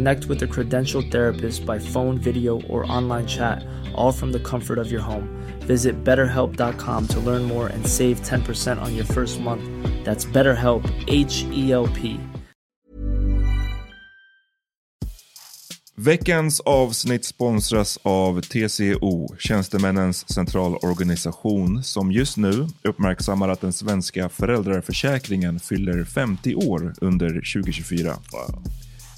Connect with a credentialed therapist by phone, video, or online chat, all from the comfort of your home. Visit betterhelp.com to learn more and save 10% on your first month. That's BetterHelp, H E L P. Veckans avsnitt sponsras av TCO, Tjänstemännens centralorganisation, som just nu uppmärksammar att den svenska föräldraförsäkringen fyller 50 år under 2024. Wow.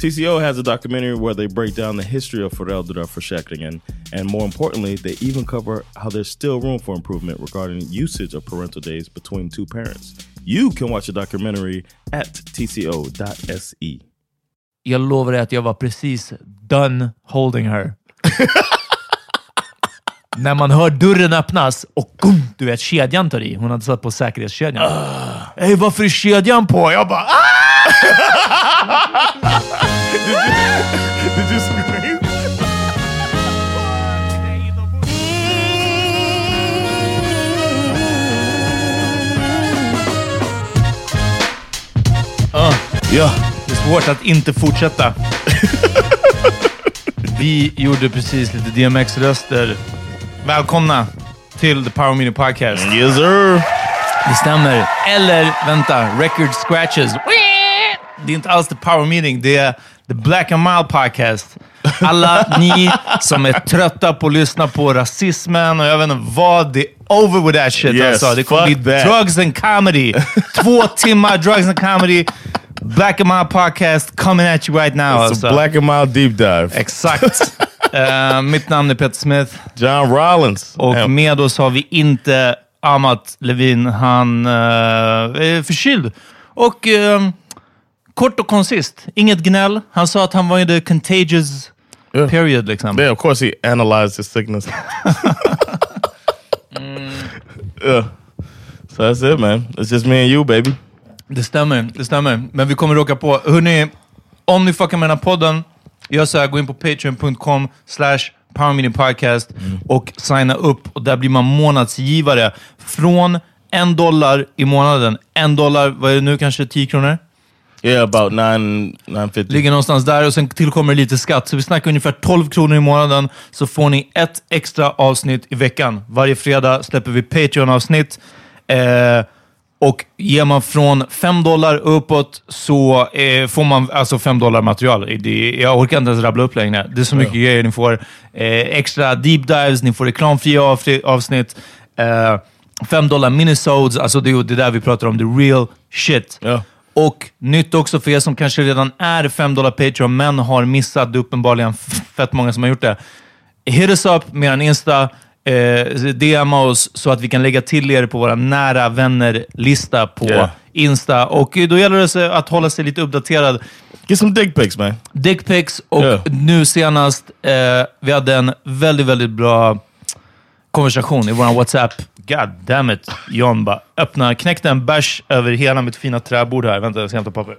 TCO has a documentary where they break down the history of föräldraförsäkringen and more importantly, they even cover how there's still room for improvement regarding usage of parental days between two parents. You can watch the documentary at tco.se. Jag lovar dig att jag var precis done holding her. När man hör dörren öppnas och gum, du vet, kedjan tar i. Hon hade satt på säkerhetskedjan. Hej, varför är kedjan på? Jag bara ah! Did you scream? Ja, det är svårt att inte fortsätta. Vi gjorde precis lite DMX-röster. Välkomna till The Power Meeting Podcast. Yes sir! Det stämmer. Eller vänta, Record Scratches. Det är inte alls The Power Meeting, det är The Black and Mild Podcast. Alla ni som är trötta på att lyssna på rasismen och jag vet inte vad, det är over with that shit Yes, alltså. Det kommer bli that. drugs and comedy. Två timmar drugs and comedy. Black and Mild Podcast coming at you right now. It's Alltså. a black and mild deep dive. Exakt. Eh, mitt namn är Peter Smith. John Rollins. Och Damn. med oss har vi inte Amat Levin. Han eh, är förkyld. Och eh, kort och koncist. Inget gnäll. Han sa att han var i the contagious Yeah. period. Liksom. Yeah, of course he analyzed his sickness. yeah. So that's it, man. It's just me and you, baby. Det stämmer, det stämmer. Men vi kommer råka på... Hörrni, om ni fuckar med den här podden, gör så här, gå in på patreon.com slash powermeetingpodcast och signa upp. Och där blir man månadsgivare. Från en dollar i månaden. En dollar, vad är det nu, kanske 10 kronor? Yeah, about nine nine fifty. Ligger någonstans där och sen tillkommer lite skatt. Så vi snackar ungefär 12 kronor i månaden. Så får ni ett extra avsnitt i veckan. Varje fredag släpper vi Patreon-avsnitt. Eh, Och ger man från 5 dollar uppåt så eh, får man alltså 5 dollar material. Det, jag orkar inte ens rabbla upp längre. Det är så mycket grejer. Ni får eh, extra deep dives, ni får reklamfria av, avsnitt, eh, 5 dollar minisodes, alltså det är det där vi pratar om, the real shit. Ja. Och nytt också för er som kanske redan är 5 dollar Patreon, men har missat, det är uppenbarligen fett många som har gjort det. Hit us up med en Insta, eh, DMa oss så att vi kan lägga till er på våra nära vänner-lista på Yeah. Insta. Och då gäller det sig att hålla sig lite uppdaterad. Get some dick pics man. Dickpics och Yeah. nu senast, eh, vi hade en väldigt, väldigt bra konversation i vår WhatsApp. God damn it. John bara öppna, knäckte en bärs över hela mitt fina träbord här. Vänta, jag ska hämta papper.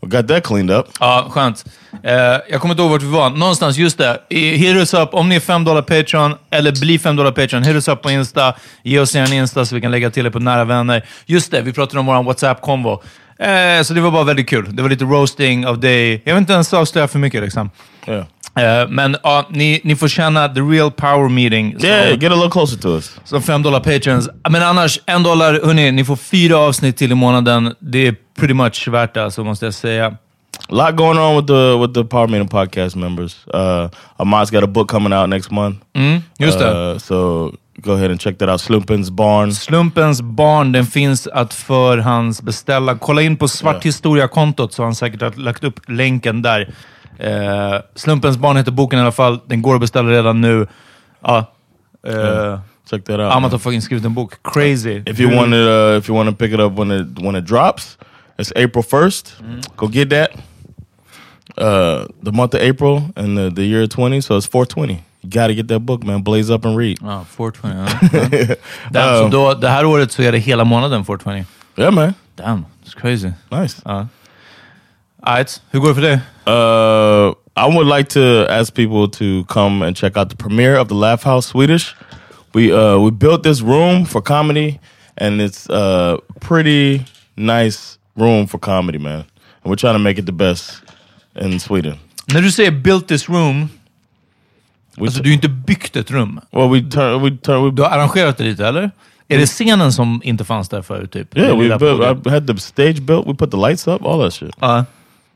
We got that cleaned up. Ja, skönt. Eh, jag kommer inte ihåg vart vi var. Någonstans, just det. Hit us up om ni är 5 dollar Patreon, eller blir 5 dollar Patreon. Hit us up på Insta. Ge oss en Insta så vi kan lägga till er på nära vänner. Just det, vi pratade om vår WhatsApp-konvo. Eh, så det var bara väldigt kul. Det var lite roasting av dig. Jag vill inte ens avslöja för mycket liksom. Yeah. Eh, men ja, ni, ni får känna the real power meeting. Yeah, get a little closer to us. som 5 dollar patrons. Men annars, en dollar, hörni, ni får fyra avsnitt till i månaden. Det är pretty much värt det, alltså, måste jag säga. A lot going on with the with the Power Meeting podcast members. Uh, Ahmad's got a book coming out next month. Just det. Uh, so go ahead and check that out. Slumpens Barn. Slumpens barn, den finns att förhandsbeställa. Kolla in på Svart Historia-kontot så har han säkert lagt upp länken där. Eh, Slumpens barn heter boken i alla fall. Den går att beställa redan nu. Ja. Eh, Check that out. Amat har fucking skrivit en bok. Crazy. If you want it, uh, if you want to pick it up when it when it drops, it's April 1st Go get that. Uh, the month of April and the, the year 20, so it's 420. You got to get that book, man. Blaze up and read. Ja, 420. Ja. Damn, så då, det här året så är det hela månaden 420. Yeah, man. Damn, it's crazy. Nice. Alright, hur går det för dig? Uh, I would like to ask people to come and check out the premiere of the Laugh House Swedish. We uh, we built this room for comedy, and it's a pretty nice room for comedy, man. And we're trying to make it the best in Sweden. När du säger built this room, We alltså du har ju inte byggt ett rum. well, we turn we turn we Du har arrangerat det lite, eller? Är det scenen som inte fanns där förut? Typ? yeah we built. I had the stage built. We put the lights up, all that shit. Ja.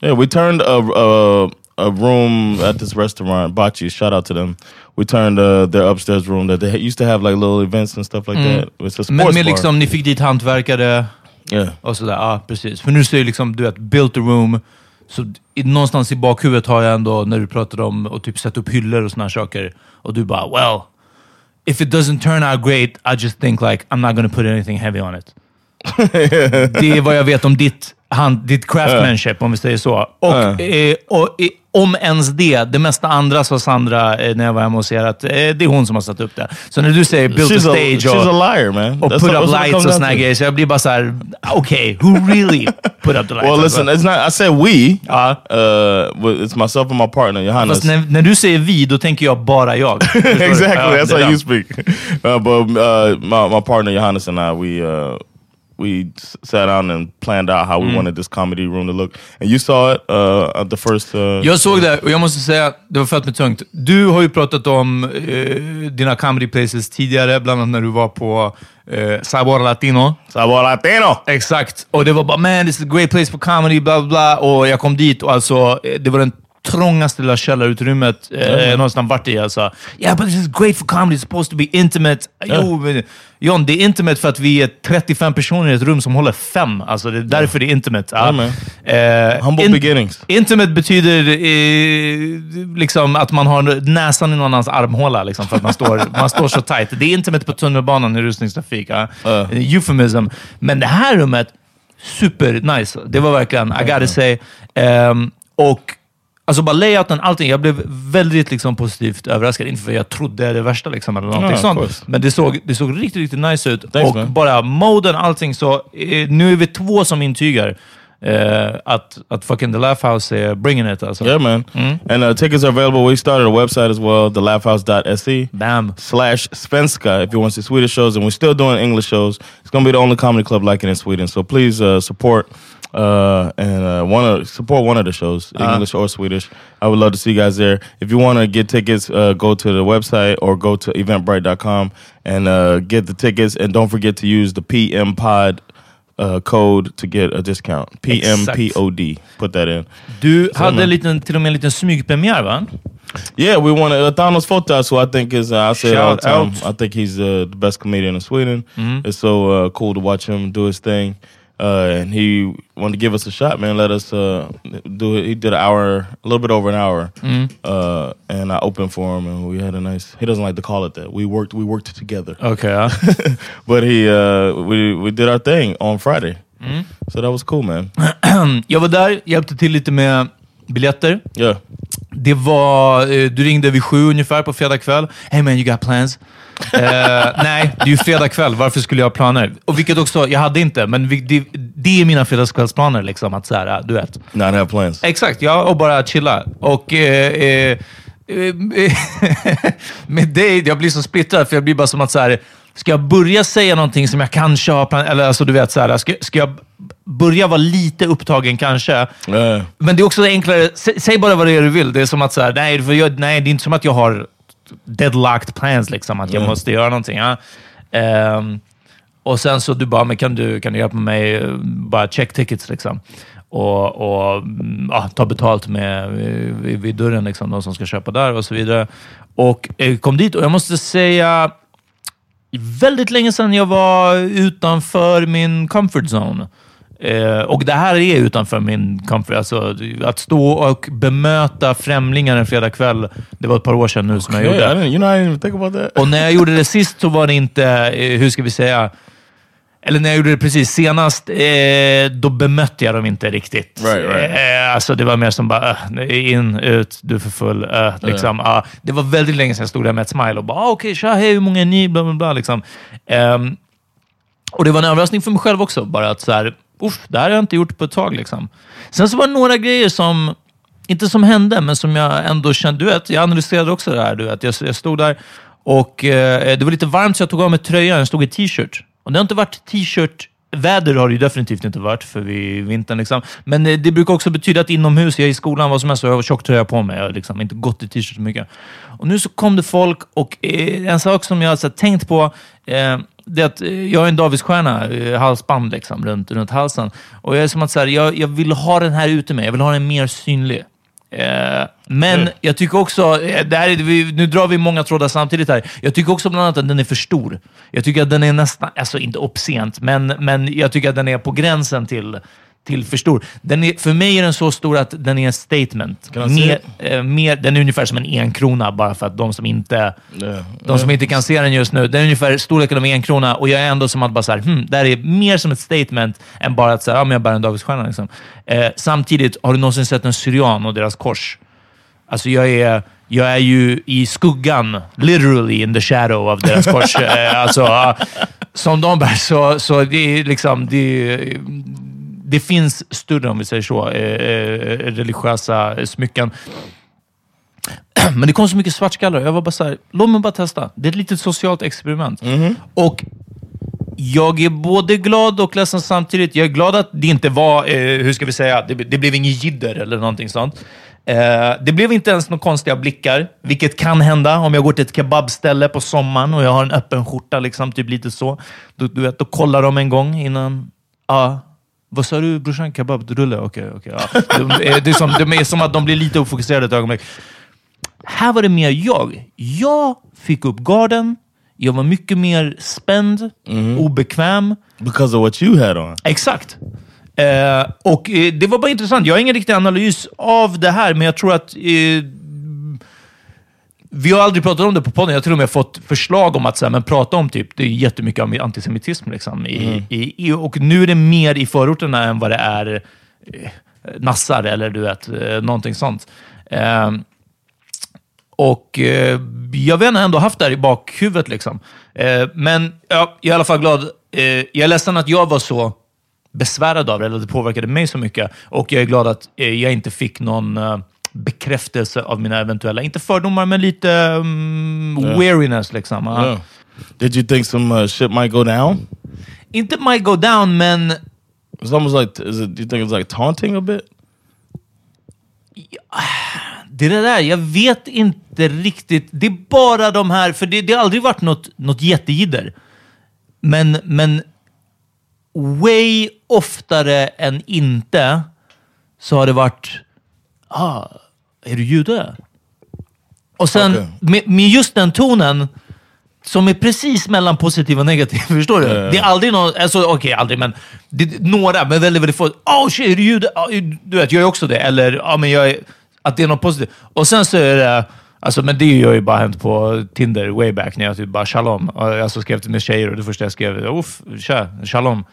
Yeah, we turned a a, a room at this restaurant, Bachi. Shout out to them. We turned uh, their upstairs room that they used to have like little events and stuff like that. It's a sports Men, men bar. liksom, ni fick dit hantverkare yeah. och sådär. Ja, precis. För nu säger liksom, du vet, built a room. Så i, någonstans i bakhuvudet har jag ändå, när du pratade om att typ sätta upp hyllor och här saker. Och du bara, well, if it doesn't turn out great, I just think like, I'm not gonna put anything heavy on it. Det är vad jag vet om ditt, hand, ditt craftsmanship, om vi säger så. Och, eh, och eh, om ens det, det mesta andra sa Sandra eh, när jag var hemma hos er, att eh, det är hon som har satt upp det. Så när du säger build a She's a, stage she's och, a liar, man. och That's put up lights och down såna här to. grejer, så jag blir bara såhär, okej, who really put up the lights? Well, alltså? listen, it's not. I said we. Uh, well, it's myself and my partner Johannes. Fast när, när du säger vi, då tänker jag bara jag. Exactly, Ja, that's how you speak. Uh, but uh, my my partner Johannes and I, we uh, we sat down and planned out how we wanted this comedy room to look. And you saw it uh, at the first. Uh, Jag såg det och jag måste säga, det var fett med tungt. Du har ju pratat om eh, dina comedy places tidigare, bland annat när du var på eh, Sabor Latino. Sabor Latino. Exakt. Och det var bara “man, this is a great place for comedy”, bla bla bla. Och jag kom dit och alltså, eh, det var den trångaste lilla källarutrymmet eh, jag någonsin varit i. Alltså. “Yeah, but this is great for comedy, it's supposed to be intimate”. Jo, men, John, det är intimate för att vi är 35 personer i ett rum som håller fem. Alltså, det är därför det är intimate. Ja. man. Eh, Humble beginnings. Intimate betyder eh, liksom att man har näsan i någon annans armhåla, liksom, för att man står, man står så tight. Det är intimate på tunnelbanan i rusningstrafik. Ja. Euphemism. Men det här rummet, super nice. Det var verkligen, I gotta say. Ehm, och Alltså bara layouten, allting. Jag blev väldigt liksom, positivt överraskad. Inte för att jag trodde det värsta liksom, eller någonting Ja, sånt. Men det såg, det såg riktigt, riktigt nice ut. Thanks, och man. bara moden, allting. Så eh, nu är vi två som intygar eh, att, att fucking The Laugh House är bringing it. Alltså. Yeah, man. And uh, tickets are available. We started a website as well, thelaughhouse.se. Bam. slash Svenska if you want to see Swedish shows, and we're still doing English shows. It's gonna be the only comedy club like it in Sweden. So please uh, support uh, and uh, one of support one of the shows, English or Swedish. I would love to see you guys there. If you want to get tickets, uh, go to the website or go to eventbrite.com and uh, get the tickets. And don't forget to use the PM Pod uh, code to get a discount. PMPOD. Put that in. Du Så hade en liten, till och med en liten smygpremiär va? Yeah, we want to. Thanos Fotas, who I think is, uh, I say it all the Shout time, out. I think he's uh, the best comedian in Sweden. Mm-hmm. It's so uh, cool to watch him do his thing. Uh, and he wanted to give us a shot, man. Let us uh, do it. He did an hour, a little bit over an hour, Mm-hmm. uh, and I opened for him, and we had a nice. He doesn't like to call it that. We worked. We worked together, Okay, ja. but he uh, we we did our thing on Friday, Mm-hmm. so that was cool, man. Jag var där, hjälpte till lite med biljetter. Yeah, Det var, eh, du ringde vid sju ungefär på fredag kväll. Hey man, you got plans? Eh, nej, det är ju fredag kväll. Varför skulle jag ha planer? Och vilket också, jag hade inte, men vi, det, det är mina fredagskvällsplaner. Liksom, att så här, du vet. not have plans. Exakt, ja, och bara chilla. Och eh, eh, eh, med dig, jag blir så splittrad, för jag blir bara som att så här, ska jag börja säga någonting som jag kanske har planerat, eller alltså du vet, så här, ska, ska jag börja vara lite upptagen kanske? Yeah. Men det är också enklare, sä, säg bara vad det är du vill. Det är som att så här, nej, för jag, nej, det är inte som att jag har deadlocked plans, liksom, att jag Mm. måste göra någonting. Ja. Ehm, och sen så du bara, men kan du, kan du hjälpa mig, bara check tickets liksom. Och, och mm, ja, ta betalt med, vid, vid dörren, liksom, de som ska köpa där och så vidare. Och eh, kom dit och jag måste säga, väldigt länge sedan jag var utanför min comfort zone. Eh, och det här är utanför min comfort. Alltså, att stå och bemöta främlingar en fredag kväll, det var ett par år sedan nu som jag Yeah, I gjorde. didn't, you know, I didn't think about that. Och när jag gjorde det sist så var det inte, eh, hur ska vi säga, eller när jag gjorde det precis senast, eh, då bemötte jag dem inte riktigt. Right, right. Eh, alltså det var mer som bara, eh, in, ut, du är för full. Eh, liksom, ah, det var väldigt länge sedan jag stod där med ett smile och bara, ah, okej, tja, hej, hur många är ni? Bla, bla, bla, liksom. Ehm, och det var en överraskning för mig själv också, bara att så här, usch, det här har jag inte gjort på ett tag. Liksom. Sen så var det några grejer som, inte som hände, men som jag ändå kände, du vet, jag analyserade också det här. Du vet, jag, jag stod där och eh, det var lite varmt så jag tog av mig tröjan, jag stod i t-shirt. Och det har inte varit t-shirt Väder har det ju definitivt inte varit för vi vintern. Liksom. Men eh, det brukar också betyda att inomhus, jag är i skolan, vad som helst, så jag har tjocktröja på mig. Jag har liksom inte gått i t-shirt så mycket. Och nu så kom det folk och eh, en sak som jag har tänkt på, eh, det är att eh, jag har en Davidsstjärna, eh, halsband liksom, runt, runt halsen. Och jag är som att så här, jag, jag vill ha den här ute med. Jag vill ha den mer synlig. Eh, men jag tycker också, det här är, vi, nu drar vi många trådar samtidigt här. Jag tycker också bland annat att den är för stor. Jag tycker att den är nästan, alltså inte obscent, men, men jag tycker att den är på gränsen till, till för stor. Den är, för mig är den så stor att den är en statement. Mer, eh, mer, den är ungefär som en enkrona, bara för att de som inte Yeah. de som inte kan se den just nu, den är ungefär storleken av en krona och jag är ändå som att bara så här, hmm, det här är mer som ett statement än bara att säga, ja, men jag bär en Davidsstjärna. Liksom. Eh, samtidigt, har du någonsin sett en syrian och deras kors? Alltså jag är, jag är ju i skuggan, literally in the shadow av deras kors. eh, alltså, som de bär, så, så det är liksom... Det, det finns större, om vi säger så, eh, eh, religiösa smycken. Men det kom så mycket svartskallar. Jag var bara så här, låt mig bara testa. Det är ett litet socialt experiment. Och jag är både glad och ledsen samtidigt. Jag är glad att det inte var, eh, hur ska vi säga, det, det blev inget jidder eller någonting sånt. Eh, det blev inte ens några konstiga blickar, vilket kan hända om jag går till ett kebabställe på sommaren och jag har en öppen skjorta, liksom, typ lite så. Då, du vet, då kollar de en gång innan. Ja, vad sa du brorsan? Kebabrulle? Okej, okej. ja. de, det är som, de är som att de blir lite ofokuserade ett ögonblick. Här var det mer jag. Jag fick upp garden. Jag var mycket mer spänd, obekväm. Because of what you had on. Exakt. Eh, och eh, Det var bara intressant. Jag har ingen riktig analys av det här, men jag tror att... Eh, vi har aldrig pratat om det på podden. Jag har till och med fått förslag om att så här, men prata om typ, det är jättemycket antisemitism. Liksom, i, i, i, och nu är det mer i förorterna än vad det är eh, nassar eller du vet, eh, någonting sånt. Eh, och eh, jag vet inte, ändå haft det här i bakhuvudet. Liksom. Eh, men ja, jag är i alla fall glad. Eh, jag är ledsen att jag var så besvärad av det, eller att det påverkade mig så mycket. Och jag är glad att eh, jag inte fick någon eh, bekräftelse av mina eventuella, inte fördomar, men lite um, weariness. Liksom. Yeah. Did you think some uh, shit might go down? Inte might go down, men It's almost like, is it, do you think it's like taunting a bit? Det är det där, jag vet inte riktigt. Det är bara de här, för det, det har aldrig varit något, något jättejidder. Men, men way oftare än inte så har det varit, ah, är du jude? Och sen Okej. med, med just den tonen som är precis mellan positiv och negativ. Förstår du? Det är aldrig någon, alltså okej aldrig, men det, några, men väldigt, väldigt få. Oh shit, är du jude? Du vet, jag är också det. Eller, ja men jag är, att det är något positivt. Och sen så är det, alltså men det har ju bara hänt på Tinder way back när jag typ bara shalom. Och Jag så skrev till med tjejer och det första jag skrev, uff, tja, shalom.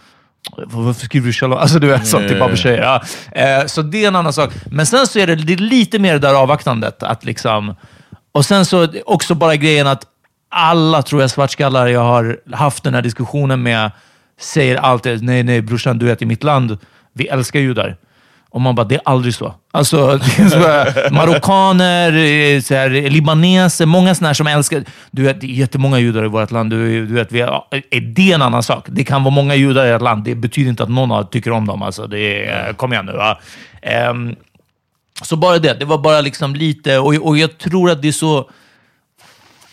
Varför skriver du shalom? Alltså du vet, sånt till bara tjejer. Ja. Eh, så det är en annan sak. Men sen så är det, det är lite mer det där avvaktandet. Att liksom, och sen så också bara grejen att alla, tror jag, svartskallar jag har haft den här diskussionen med säger alltid nej, nej brorsan, du vet i mitt land, vi älskar judar. Och man bara, det är aldrig så. Alltså, så här, marockaner, eh, så här, libaneser, många sådana här som älskar... Du vet, det är jättemånga judar i vårt land. Du, du vet, vi är, är det en annan sak? Det kan vara många judar i ett land. Det betyder inte att någon tycker om dem. Alltså, det är, eh, kom igen nu. Va? Um, så bara det. Det var bara liksom lite... Och, och jag tror att det är så...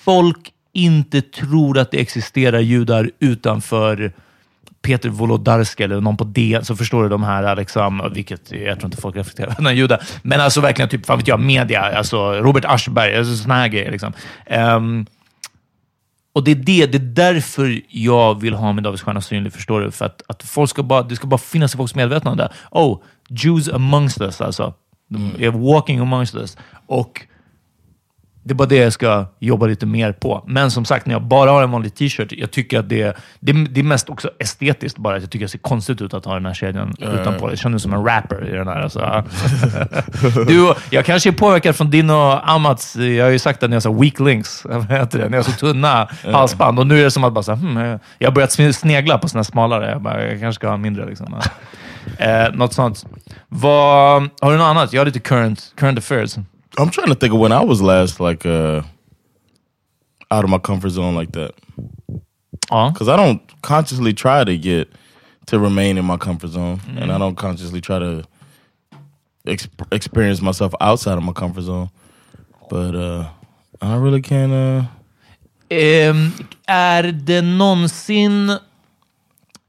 Folk inte tror att det existerar judar utanför Peter Wolodarski eller någon på DN, så förstår du de här, liksom, vilket jag tror inte folk reflekterar över, judar. Men alltså verkligen, typ, fan vet jag, media, alltså Robert Aschberg, alltså sådana här grejer. Liksom. Um, och det är det, det är därför jag vill ha min Davids Stjärna synlig, förstår du? För att, att folk ska bara, det ska bara finnas i folks medvetande. Oh, Jews amongst us, alltså. Mm. walking amongst us. Och det är bara det jag ska jobba lite mer på. Men som sagt, när jag bara har en vanlig t-shirt, jag tycker att det, det, det är mest också estetiskt bara. att Jag tycker det ser konstigt ut att ha den här kedjan utanpå. Det känns som en rapper i den här. Alltså. du, jag kanske är påverkad från din och Amats, jag har ju sagt att ni har så weak links, heter det? Ni har så tunna halsband. Och nu är det som att bara så, här, hmm, jag har börjat sne- snegla på här smalare. Jag, bara, jag kanske ska ha mindre. Liksom. eh, något sånt. Vad, har du något annat? Jag har lite current, current affairs. I'm trying to think of when I was last like uh out of my comfort zone like that. Because I don't consciously try to get to remain in my comfort zone, and I don't consciously try to exp- experience myself outside of my comfort zone. But uh I really can't. Uh, Ehm, är det någonsin,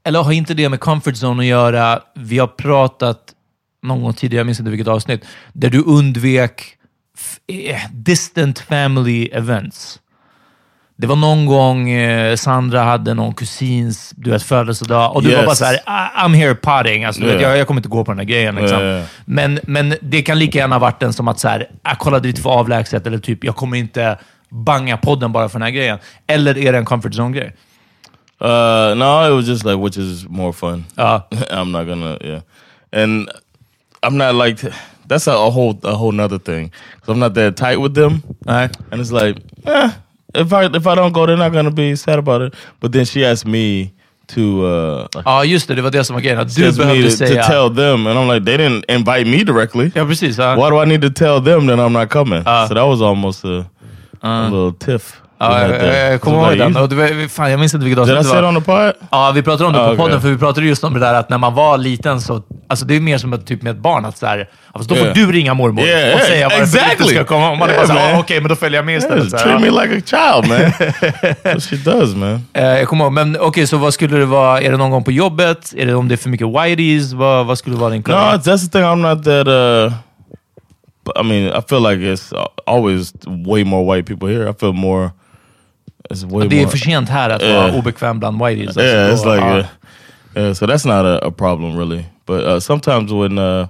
eller har inte det med comfort zone att göra, vi har pratat någon gång tidigare, jag minns inte vilket avsnitt, där du undvek distant family events. Det var någon gång eh, Sandra hade någon kusins du vet, födelsedag och du var Yes. bara såhär, "I- I'm here partying. Alltså, du vet, Yeah. jag, jag kommer inte gå på den här grejen. Liksom. Yeah, yeah. Men, men det kan lika gärna varit en som att så här, jag kollade lite för avlägset eller typ, jag kommer inte banga podden bara för den här grejen. Eller är det en comfort zone-grej? uh, no, it was just like which is more fun. Ja. I'm not gonna. Yeah, and I'm not like that's a, a whole a whole nother thing. 'Cause I'm not that tight with them. Nej. And it's like, eh, if I if I don't go, they're not gonna be sad about it. But then she asked me to uh, like, Ja, just det. Det var det som var grejen. Att du behövde to, to tell them, and I'm like, they didn't invite me directly. Ja, precis. Ja. Why do I need to tell them that I'm not coming? so that was almost a, a little tiff. Ja, jag, there. jag, jag kommer ihåg den. Och det var, fan, jag minns inte vilket Did I avsnitt det var. on the pod? Ja, vi pratade om det på Ah, podden, för vi pratade just om det där att när man var liten så... Alltså det är mer som ett, typ med ett barn, att så här, fast då får Yeah. du ringa mormor Yeah, och yeah, säga du exactly. inte ska komma. Och man är bara Yeah, såhär, ah, okej, men då följer jag med istället. Yeah, treat me like a child, man. That's what she does, man. Eh, jag kommer ihåg, men okej, så vad skulle det vara? Är det någon gång på jobbet? Är det om det är för mycket whiteys? Vad, vad skulle vara din No, klädning? it's- that's the thing. I'm not that. uh I mean, I feel like it's uh, always way more white people here. I feel more. Way det är för sent här att vara obekväm bland whiteys. Alltså, yeah, då- it's like, ja. uh, yeah. So that's not a, a problem really. But uh, sometimes when, uh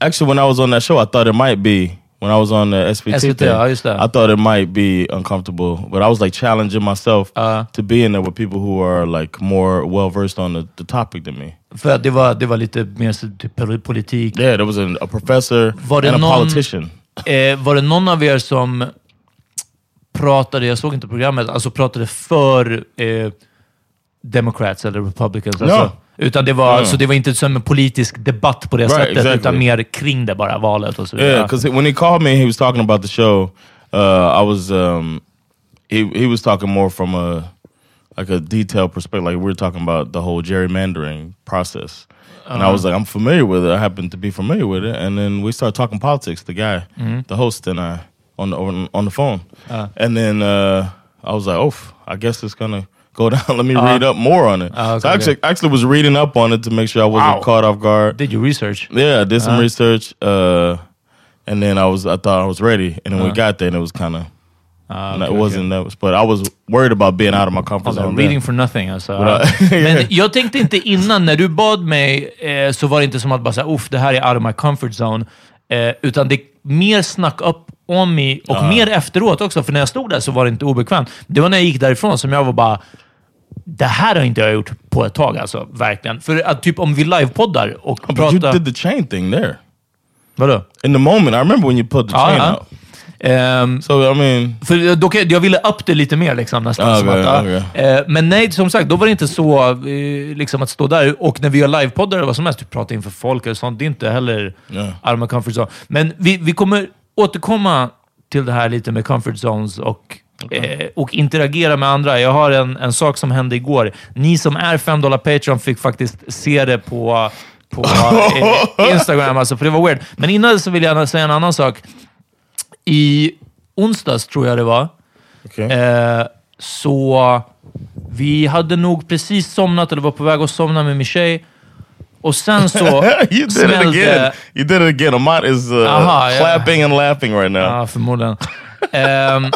actually, when I was on that show, I thought it might be. When I was on the SVT, SVT, thing, det. I thought it might be uncomfortable, but I was like challenging myself Uh. to be in there with people who are like more well versed on the, the topic than me. För att det var, det var lite mer typ pol- politik. Yeah, there was a, a professor Var and a någon- politician. Eh, var det någon av er som pratade, jag såg inte programmet, alltså pratade för eh, Democrats eller Republicans? Alltså, No. Utan det var, No. så det var inte som en politisk debatt på det Right, sättet, exactly. utan mer kring det bara, valet och så vidare. Yeah, because when he called me, he was talking about the show. Uh, I was um, he he was talking more from a like a detailed perspective. Like we were talking about the whole gerrymandering process, and I was like, I'm familiar with it. I happen to be familiar with it. And then we started talking politics. The guy, the host, and I on the on, on the phone. And then uh, I was like, oh, I guess it's gonna go down. Let me read up more on it. Ah, okay, so I actually, actually was reading up on it to make sure I wasn't Wow. caught off guard. Did you research? Yeah, I did some Uh-huh. research, uh, and then I was I thought I was ready, and then we Uh-huh. got there, and it was kind of Ah, it wasn't that was, but I was worried about being out of my comfort Alltså, zone. reading there. for nothing alltså. But, uh, Men jag tänkte inte innan, när du bad mig, eh, så var det inte som att bara säga uff, det här är out of my comfort zone. Eh, utan det är mer snack upp om mig och mer efteråt också. För när jag stod där så var det inte obekvämt. Det var när jag gick därifrån som jag var bara, det här har inte jag gjort på ett tag alltså. Verkligen. För att typ om vi livepoddar och But you pratar... did the chain thing there Vadå? in the moment. I remember when you put the Ja, chain ja. out. Ehm, So I mean, För då, jag ville upp det lite mer liksom nästan. Ah, som att, ja. okej. Eh, men nej, som sagt, då var det inte så eh, liksom att stå där. Och när vi gör livepoddar eller vad som helst, typ prata inför folk eller sånt, det är inte heller Ja. out of my comfort zone. Men vi, vi kommer återkomma till det här lite med comfort zones och, eh, och interagera med andra. Jag har en, en sak som hände igår. Ni som är 5 dollar Patreon fick faktiskt se det på på eh, Instagram, alltså, för det var weird. Men innan så vill jag säga en annan sak. I onsdags, tror jag det var, okay. Eh, så vi hade nog precis somnat, eller var på väg att somna med min tjej. Och sen så you did it again. smällde... You did it again. Amat is uh, Aha, clapping and laughing right now. Ja, förmodligen. Ehm,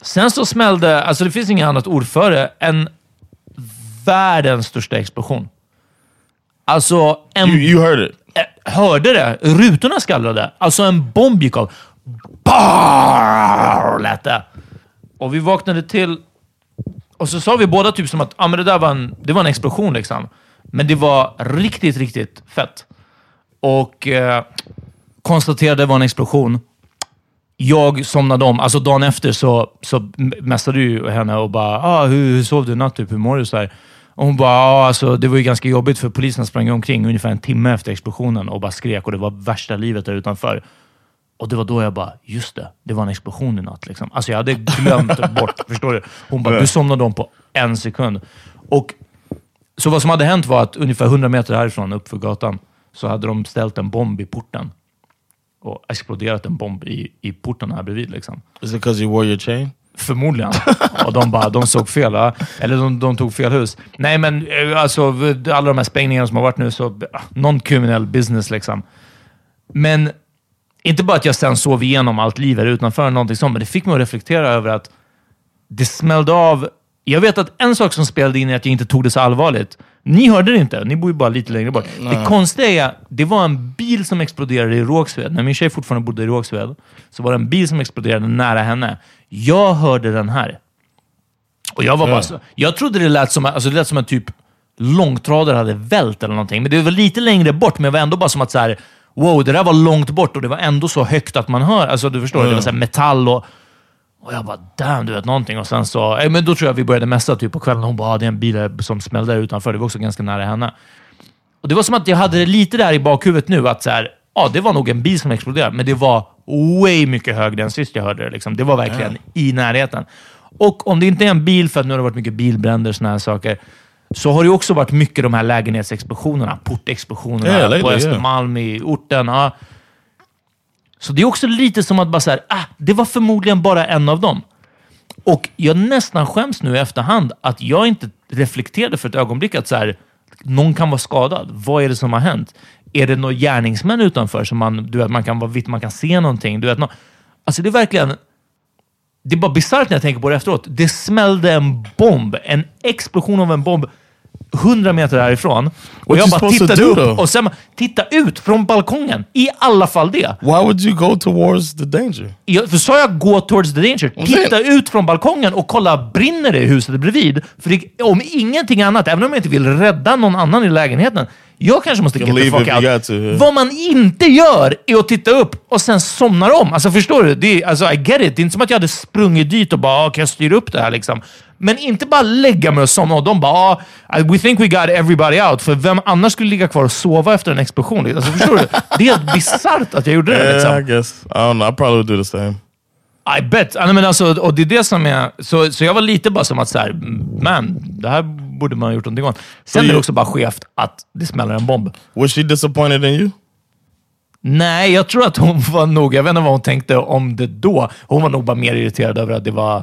sen så smällde, alltså det finns inget annat ord för det, en världens största explosion. Alltså, en... You, you heard it. Eh, hörde det. Rutorna skallrade. Alltså en bomb gick av. Barr, lät det. Och vi vaknade till och så sa vi båda typ som att ah, men det där var en, det var en explosion. liksom. Men det var riktigt, riktigt fett. Och eh, konstaterade det var en explosion. Jag somnade om. Alltså dagen efter så, så mässade ju henne och bara ah, hur, hur sov du i natt? Typ, hur mår du? Så här. Och hon bara, ah, alltså, det var ju ganska jobbigt för polisen sprang omkring ungefär en timme efter explosionen och bara skrek och det var värsta livet där utanför. Och det var då jag bara, just det, det var en explosion i natt. Liksom. Alltså jag hade glömt bort, förstår du? Hon bara, du somnade om på en sekund. Och Så vad som hade hänt var att ungefär 100 meter härifrån, uppför gatan, så hade de ställt en bomb i porten. Och exploderat en bomb i, i porten här bredvid. Liksom. Is it because you wore your chain? Förmodligen. Och de bara, de såg fel. Eller de, de tog fel hus. Nej, men eh, alltså alla de här sprängningarna som har varit nu, så ah, non-criminal business liksom. Men inte bara att jag sen sov igenom allt liv här utanför, någonting sånt, men det fick mig att reflektera över att det smällde av. Jag vet att en sak som spelade in är att jag inte tog det så allvarligt. Ni hörde det inte, ni bor ju bara lite längre bort. Det konstiga är, det var en bil som exploderade i Rågsved. När min tjej fortfarande bodde i Rågsved, så var det en bil som exploderade nära henne. Jag hörde den här. Och jag var bara så, Jag trodde det lät som, alltså det lät som en typ långtradare hade vält eller någonting. Men det var lite längre bort, men det var ändå bara som att så här, wow, det där var långt bort och det var ändå så högt att man hör. Alltså du förstår, det var så metall och... Och jag bara, damn, du vet någonting. Och sen så, eh, men då tror jag vi började messa typ på kvällen. Hon bara, ah, det är en bil som smällde utanför. Det var också ganska nära henne. Och det var som att jag hade det lite där i bakhuvudet nu, att så här, ja, det var nog en bil som exploderade, men det var way mycket högre än sist jag hörde det. Liksom. Det var verkligen i närheten. Och om det inte är en bil, för att nu har det varit mycket bilbränder och såna här saker, så har det också varit mycket de här lägenhetsexplosionerna, portexplosionerna lately, på. Östermalm i orten. Ja. Så det är också lite som att bara så här, ah, det var förmodligen bara en av dem. Och jag nästan skäms nu i efterhand att jag inte reflekterade för ett ögonblick att så här, någon kan vara skadad. Vad är det som har hänt? Är det några gärningsmän utanför som man, du vet, man kan vara vitt, man kan se någonting? Du vet, no alltså det är verkligen... Det är bara bisarrt när jag tänker på det efteråt. Det smällde en bomb, en explosion av en bomb 100 meter härifrån. Och What jag bara tittade upp though? och sen titta ut från balkongen. I alla fall det. Why would you go towards the danger? Jag, för sa jag gå towards the danger? Titta ut från balkongen och kolla, brinner det i huset bredvid? För det, om ingenting annat, även om jag inte vill rädda någon annan i lägenheten, jag kanske måste get the fuck out. yeah. Vad man inte gör är att titta upp och sen somnar om. Alltså förstår du? Det är, alltså, I get it. Det är inte som att jag hade sprungit dit och bara, ah, kan jag styra upp det här? Liksom. Men inte bara lägga mig och somna och de bara, ah, we think we got everybody out. För vem annars skulle ligga kvar och sova efter en explosion? Alltså, förstår du? Det är helt bisarrt att jag gjorde det. Liksom. Yeah, I guess. I don't know. I probably would do the same. I bet. Nej, men alltså, och det är det som är... Så, så jag var lite bara som att så här, man, det här borde man ha gjort någonting åt. Sen är det också bara skevt att det smäller en bomb. Was she disappointed in you? Nej, jag tror att hon var nog... Jag vet inte vad hon tänkte om det då. Hon var nog bara mer irriterad över att det var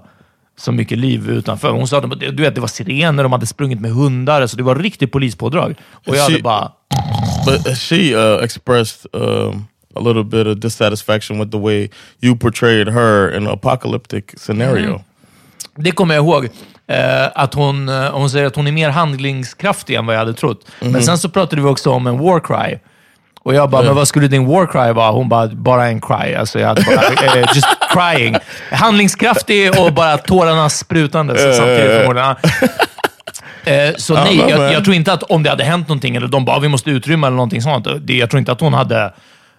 så mycket liv utanför. Hon sa att du vet, det var sirener, de hade sprungit med hundar, så det var riktigt polispådrag. Och jag hade She- bara... But she uh, expressed um, a little bit of dissatisfaction with the way you portrayed her in an apocalyptic scenario. Det kommer jag ihåg. Eh, att hon, eh, hon säger att hon är mer handlingskraftig än vad jag hade trott. Men sen så pratade vi också om en war cry. Och jag bara, men vad skulle din war cry vara? Hon bara, bara en cry. Alltså jag hade bara, eh, just crying. Handlingskraftig och bara tårarna sprutande samtidigt förmodligen. Eh, så nej, jag, jag tror inte att om det hade hänt någonting, eller de bara, vi måste utrymma eller någonting sånt. Det, jag tror inte att hon hade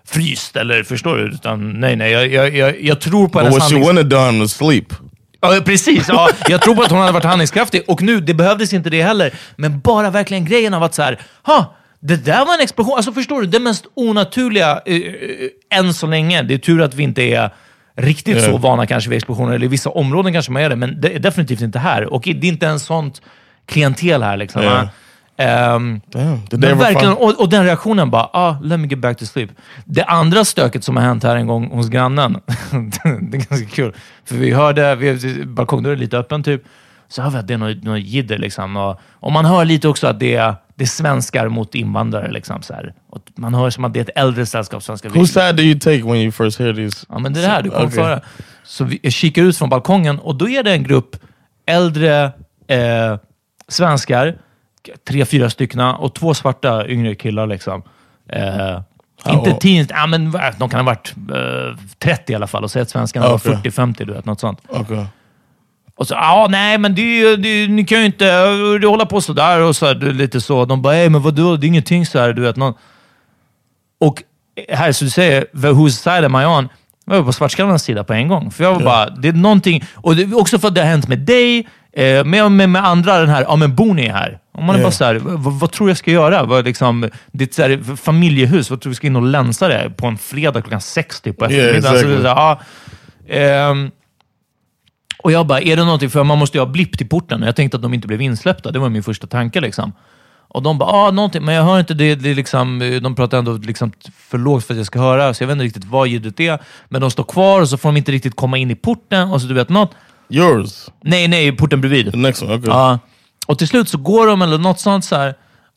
fryst, eller förstår du? Utan nej, nej. Jag, jag, jag, jag tror på But hennes what she have done was sleep. Ja, precis. Ja, jag tror på att hon hade varit handlingskraftig. Och nu, det behövdes inte det heller. Men bara verkligen grejen av att så här, ha, det där var en explosion. Alltså förstår du, det mest onaturliga eh, eh, än så länge. Det är tur att vi inte är riktigt så vana kanske vid explosioner, eller i vissa områden kanske man är det, men det är definitivt inte här. Och det är inte en sånt klientel här liksom. Ehm, Damn. Men verkligen, och, och den reaktionen bara, ah, let me get back to sleep. Det andra stöket som har hänt här en gång hos grannen, det är ganska kul. För vi hörde, vi, balkongdörren är lite öppen typ, så hör vi att det är något, något jidder liksom. Och, och man hör lite också att det är, det är svenskar mot invandrare liksom. Så här. Och man hör som att det är ett äldre sällskap svenskar. Whose side do you take when you first hear these? Ja, men det är det här du kommer Okay. föra. Så vi kikar ut från balkongen och då är det en grupp äldre eh, svenskar, tre, fyra styckna och två svarta yngre killar. Liksom. Eh, inte old? teens, ja, men vad- de kan ha varit eh, 30 i alla fall och säg att svenskarna Okej. var 40-50, du vet, något sånt. Okay. Och så, ja, nej, men det, är- ni kan ju inte uh, hålla på sådär och så här, du, lite så. De bara, nej, men vadå, det är ingenting så här, du vet. Någon. Och här, så du säger, whose side am I on? Jag var på svartskallarnas sida på en gång. För jag var bara, det är någonting, och det, också för att det har hänt med dig, eh, med, med, med andra, den här, ja men bor ni här? Och man är bara så här, vad, vad tror jag ska göra? Vad, liksom, ett så här, familjehus, vad tror du ska in och länsa det på en fredag klockan 60 på Yeah, eftermiddagen? Är exactly. så ja, ehm, och jag bara, är det någonting? För man måste ju ha blipp till porten. Jag tänkte att de inte blev insläppta. Det var min första tanke. Liksom. Och de bara, ah, någonting. Men jag hör inte det. det liksom, de pratar ändå liksom för lågt för att jag ska höra. Så jag vet inte riktigt vad ljudet är. Men de står kvar och så får de inte riktigt komma in i porten. Och så du vet något. Yours. Nej, nej, porten bredvid. The next one. Okay. Ja. Och till slut så går de eller något sånt så här.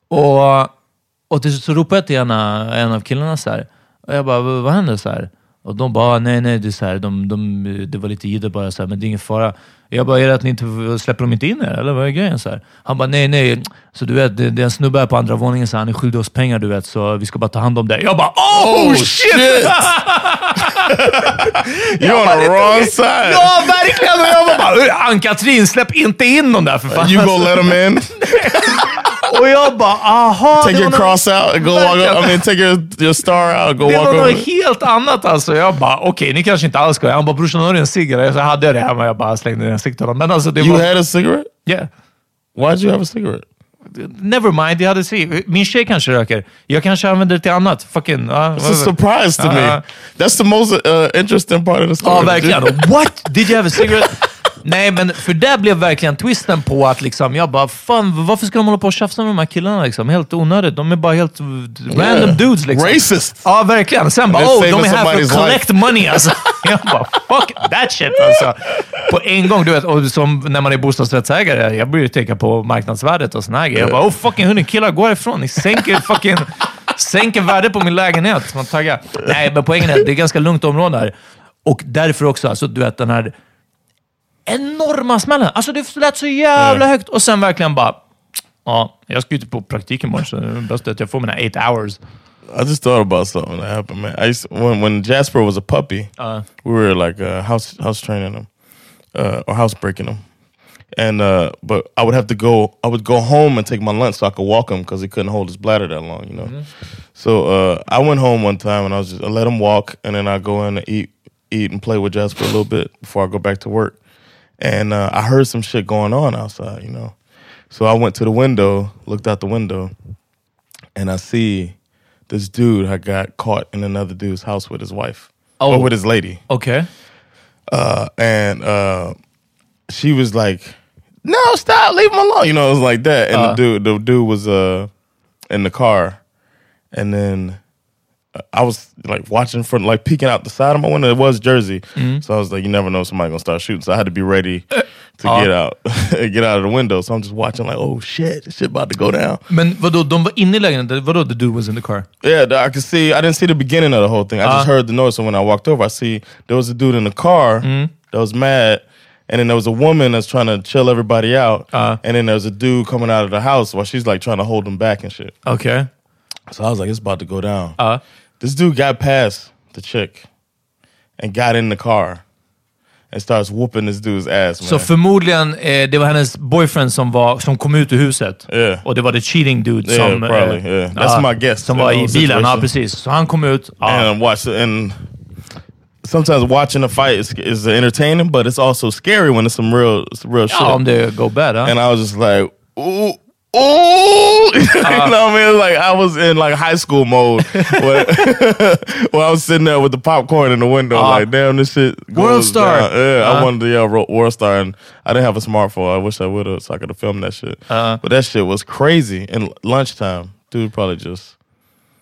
Och, och till slut så ropar jag till ena, en av killarna så här. Och jag bara, vad vad händer? så här? Och de bara, nej, nej, det, är så här, de, de, det var lite jidder bara, så här, men det är ingen fara. Jag bara, är det att ni inte släpper dem inte in er? Eller vad är grejen? Så här. Han bara, nej, nej. Så du vet, det, det är en snubbe här på andra våningen, så han är skyldig oss pengar, du vet, så vi ska bara ta hand om det. Jag bara, oh, Oh, shit! shit! You're on the wrong side. ja, verkligen! Och jag bara, Ann-Katrin, släpp inte in dem där för fan. You go let them in. Och jag bara, aha. Take det your var cross out and go walk. Up. I mean, take your your star out. and Go Det walk var over. något helt annat alltså. Jag bara, okej, ni kanske inte alls ska. Han bara, brorsan har du en cigarett? Så hade jag det hemma. Jag bara slängde den i ansiktet honom. Men alltså, det You var... had a cigarette? Yeah. Why'd you have a cigarette? Never mind, jag hade cigarett. Min tjej kanske röker. Jag kanske använder det till annat. Fucking... ja, It's a surprise to Uh, me. That's the most uh, interesting part of the story. Ja, verkligen. What? Did you have a cigarette? Nej, men för det blev verkligen twisten på att liksom, jag bara, fan varför ska de hålla på och tjafsa med de här killarna? Liksom? Helt onödigt. De är bara helt random dudes. Liksom. Racist. Ja, verkligen. Sen bara, oh, de är här för att collect money alltså. Jag bara, fuck that shit alltså. På en gång, du vet, och som när man är bostadsrättsägare, jag börjar ju tänka på marknadsvärdet och såna här grejer. Jag bara, oh fucking hörni, killar, gå härifrån. Ni sänker fucking... Sänker värdet på min lägenhet. Man taggar. Nej, men poängen är att det är ganska lugnt område här. Och därför också, alltså, du vet den här enorma smällen. Alltså det lät så jävla högt och sen verkligen bara... Ja, jag ska ju inte på praktik imorgon, så det är bäst att jag får mina eight hours. I just thought about something that happened, man. I used when when Jasper was a puppy, Uh. we were like uh, house house training him, uh, or house breaking him, and uh, but I would have to go. I would go home and take my lunch so I could walk him because he couldn't hold his bladder that long, you know. So uh, I went home one time and I was just I let him walk, and then I go in and eat eat and play with Jasper a little bit before I go back to work. And uh, I heard some shit going on outside, you know. So I went to the window, looked out the window, and I see this dude had got caught in another dude's house with his wife Oh. or with his lady, Okay. uh, and uh, she was like, "No, stop, leave him alone." You know, it was like that. And Uh. the dude, the dude was uh, in the car, and then I was like watching from like peeking out the side of my window. It was Jersey, mm-hmm. so I was like, you never know somebody gonna start shooting. So I had to be ready to uh-huh. get out, get out of the window. So I'm just watching like, oh shit, shit about to go down. Men vadå, de var inne i lägenheten? Vadå, the dude was in the car? Yeah, the- I could see. I didn't see the beginning of the whole thing. I just uh-huh. heard the noise. So when I walked over, I see there was a dude in the car mm-hmm. that was mad, and then there was a woman that's trying to chill everybody out, uh-huh. and then there's a dude coming out of the house while she's like trying to hold him back and shit. Okay. So I was like, it's about to go down. Ja. This dude got past the chick and got in the car and starts whooping this dude's ass. Man. Så förmodligen, eh, det var hennes boyfriend som, var, som kom ut ur huset. Yeah. Och det var the cheating dude Yeah, som... probably, eh, yeah. That's ja, my guess Som var i bilen, ja precis. Så han kom ut. Ja. and watch and sometimes watching a fight is, is entertaining, but it's also scary when it's some real it's real shit. Ja, om det går bad. And I was just like, ooh. Ooh, you know what I mean? Like I was in like high school mode when, when I was sitting there with the popcorn in the window, Ah. like, damn, this shit. World Star. down. Yeah, Ah. I wanted to yell World Star, and I didn't have a smartphone. I wish I would have, so I could have filmed that shit. Ah. but that shit was crazy. And lunchtime, dude probably just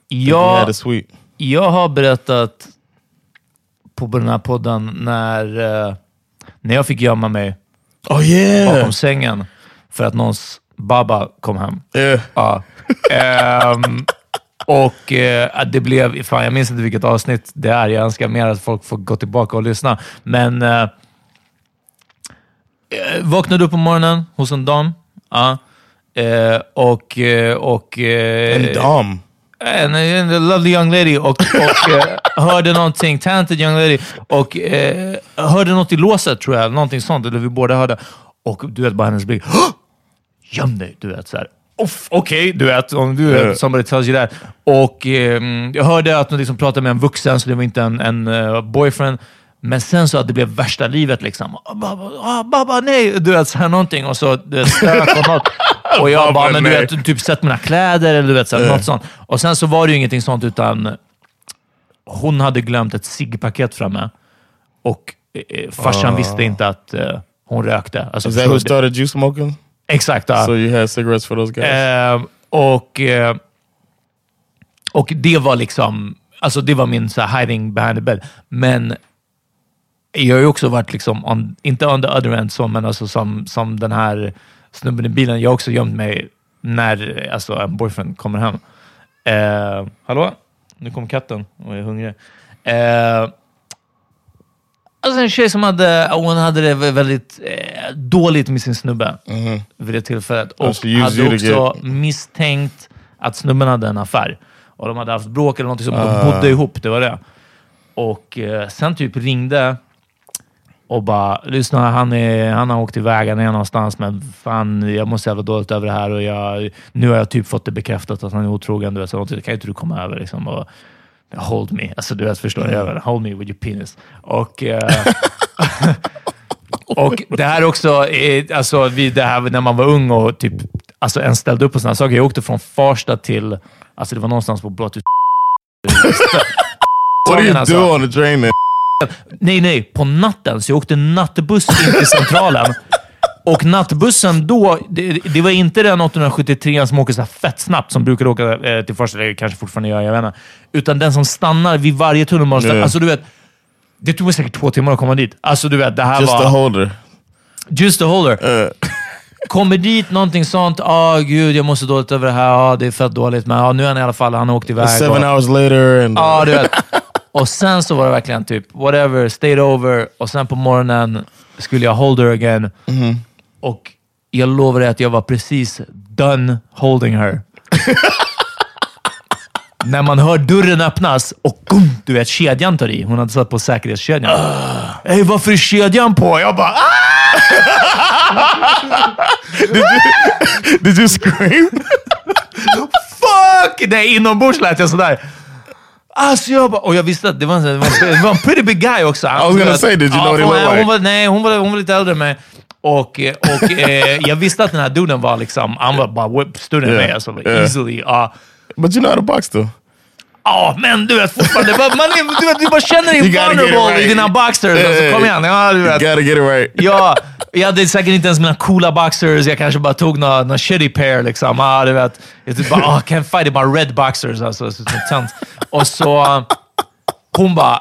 Jag, had a sweet. jag har berättat på den här podden när, eh, när jag fick gömma mig Oh yeah, bakom sängen för att någons baba kom hem. yeah. Ja. Ehm, och eh, det blev, fan jag minns inte vilket avsnitt det är. Jag önskar mer att folk får gå tillbaka och lyssna. Men eh, eh, vaknade upp på morgonen hos en dam. Ja. Eh, och... eh, och And dumb. en, en lovely young lady och, och hörde någonting, talented young lady, och hörde något i låset tror jag, någonting sånt, eller vi båda hörde. Och du vet, bara hennes blick. "Hå! Göm dig! Du vet, så här. Off, Okej, du vet, om du vet, somebody tells you that. Och eh, jag hörde att hon liksom pratade med en vuxen, så det var inte en, en eh, boyfriend. Men sen så att det blev värsta livet liksom. Ah, Baba, ah, baba nej! Du vet, så här någonting. Och så stök och något. Och jag bara, men du vet, typ sätt mina kläder eller du vet, så här, något sånt. Och sen så var det ju ingenting sånt, utan hon hade glömt ett ciggpaket framme. Och eh, farsan visste inte att eh, hon rökte. Alltså, Is that who started you smoking? Exakt. ja. So you had cigarettes for those guys? Eh, och, eh, och det var liksom, alltså det var min så här, hiding behind the bed. Men jag har ju också varit, liksom on, inte on the other end, så, men alltså som, som den här snubben i bilen. Jag har också gömt mig när alltså, en boyfriend kommer hem. Eh, hallå? Nu kom katten och är hungrig. Eh, Alltså en tjej som hade, hon hade det väldigt eh, dåligt med sin snubbe vid det tillfället. Och she used hade också misstänkt att snubben hade en affär. Och de hade haft bråk eller något som de bodde ihop, det var det. Och eh, sen typ ringde och bara, lyssna han, är, han har åkt iväg, han är någonstans, men fan, jag mår så jävla dåligt över det här och jag, nu har jag typ fått det bekräftat att han är otrogen. Du vet, så kan inte du komma över liksom, och hold me? Alltså du vet, förstår Mm. jag? Hold me with your penis. Och, eh, och det här också, eh, alltså vi, det här när man var ung och typ, alltså en ställde upp på sådana saker. Jag åkte från Farsta till, alltså det var någonstans på blott What do you alltså. do on the train? Nej, nej. På natten. Så jag åkte nattbuss in till centralen. Och nattbussen då, det, det var inte den 873 som åker så fett snabbt, som brukar åka eh, till första, eller kanske fortfarande gör, jag vet inte. Utan den som stannar vid varje tunnelbanestation. Alltså du vet, det tog mig säkert två timmar att komma dit. Alltså du vet, det här Just var... a holder. Just a holder. Uh, Kommer dit, någonting sånt. Ah gud, jag mår så dåligt över det här. Ah, det är fett dåligt, men ah, nu är han i alla fall, han har åkt iväg. seven och- hours later and Ja, du vet. Och sen så var det verkligen typ, whatever, stayed over. Och sen på morgonen skulle jag hold her again. Och jag lovar dig att jag var precis done holding her. När man hör dörren öppnas och gum, du vet, kedjan tar i. Hon hade satt på säkerhetskedjan. Hej, varför är kedjan på? Jag bara ah! did you scream? Fuck! Nej, inombords lät jag sådär. Alltså jag bara, och jag visste att det var en, det var en, pretty big guy också. was gonna say, did you know what he looked hon like? var, Nej, hon var, hon var lite äldre än mig. Och, eh, och eh, jag visste att den här duden var liksom, han var bara whip än Yeah, mig. Alltså, yeah. easily. Ja, But you know how to box though. Ja, men du vet fortfarande, man är, du, vet, du bara känner dig You vulnerable right. i dina boxers. Alltså, kom igen. Ja, du You vet. gotta get it right. Ja, Jag hade säkert inte ens mina coola boxers. Jag kanske bara tog någon shitty pair. Liksom. Ah, du vet. Jag typ bara, oh, can't fight it, bara red boxers. Alltså, så, så. Och så hon bara,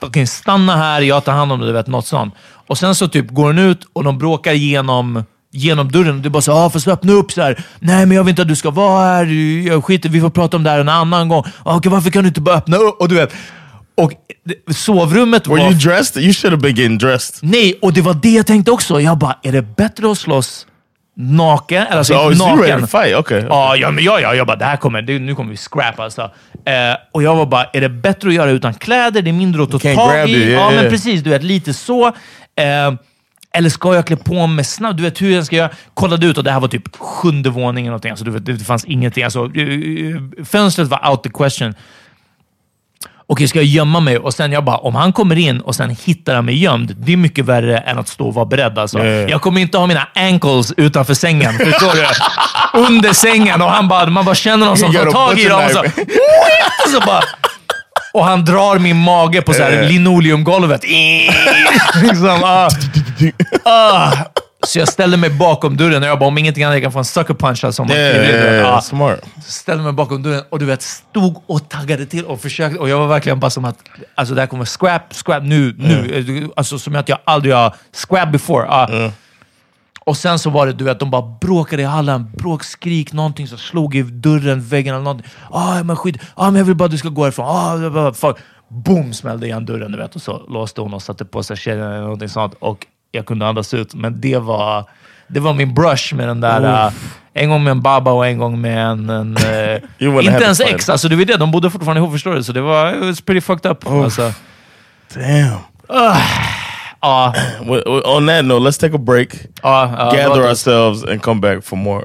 okay, stanna här, jag tar hand om det, du vet, något sånt. Och sen så typ går hon ut och de bråkar genom genom dörren. Och du bara så ah, fast öppna upp så här. Nej, men jag vill inte att du ska vara här. Jag skiter vi får prata om det här en annan gång. Ah, okay, varför kan du inte bara öppna upp? Och du vet, och sovrummet Were var... you dressed? You should have been dressed. Nej, och det var det jag tänkte också. Jag bara, är det bättre att slåss naken? Eller alltså, inte oh, naken. fight? Okay. Ja, ja, men ja, ja, jag bara, det här kommer, det, nu kommer vi scrap alltså. Eh, och jag var bara, är det bättre att göra utan kläder? Det är mindre att ta tag i. yeah, ja, men yeah. precis. Du vet, lite så. Eh, eller ska jag klä på mig snabbt? Du vet hur jag ska göra? Kollade ut och det här var typ sjunde våningen. någonting. Alltså, du vet, det fanns ingenting. Alltså, eh, eh, fönstret var out the question. Okej, ska jag gömma mig? Och sen jag bara, om han kommer in och sen hittar han mig gömd, det är mycket värre än att stå och vara beredd. Alltså. Ja. Jag kommer inte ha mina ankles utanför sängen. Förstår du? Under sängen och han bara, man bara känner någon som tar tag i dem. Och, så, och, så bara, och han drar min mage på så här linoleumgolvet. liksom, ah. Ah. Så jag ställde mig bakom dörren och jag bara, om ingenting annat jag kan få en sucker punch. Alltså, om man Yeah, Ah. smart. ställde mig bakom dörren och du vet, stod och taggade till och försökte. Och jag var verkligen bara som att, alltså det här kommer scrap, scrap nu, nu. Alltså som att jag aldrig har scrap before. Ah. Och sen så var det, du vet, de bara bråkade i hallen. Bråk, skrik, någonting som slog i dörren, väggen eller någonting. Ah, men skit. Ah, men jag vill bara att du ska gå härifrån. Ah, fuck. Boom, smällde igen dörren, du vet. Och så låste hon och satte på sig kedjan eller någonting sånt. Och jag kunde andas ut. Men det var, det var min brush med den där... Uh, en gång med en baba och en gång med en... en have inte ens ex, alltså det var det. De bodde fortfarande ihop, förstår du? Så det var it was pretty fucked up. Alltså. Damn. Well, well, on that note, let's take a break, ja, gather ourselves, and come back for more.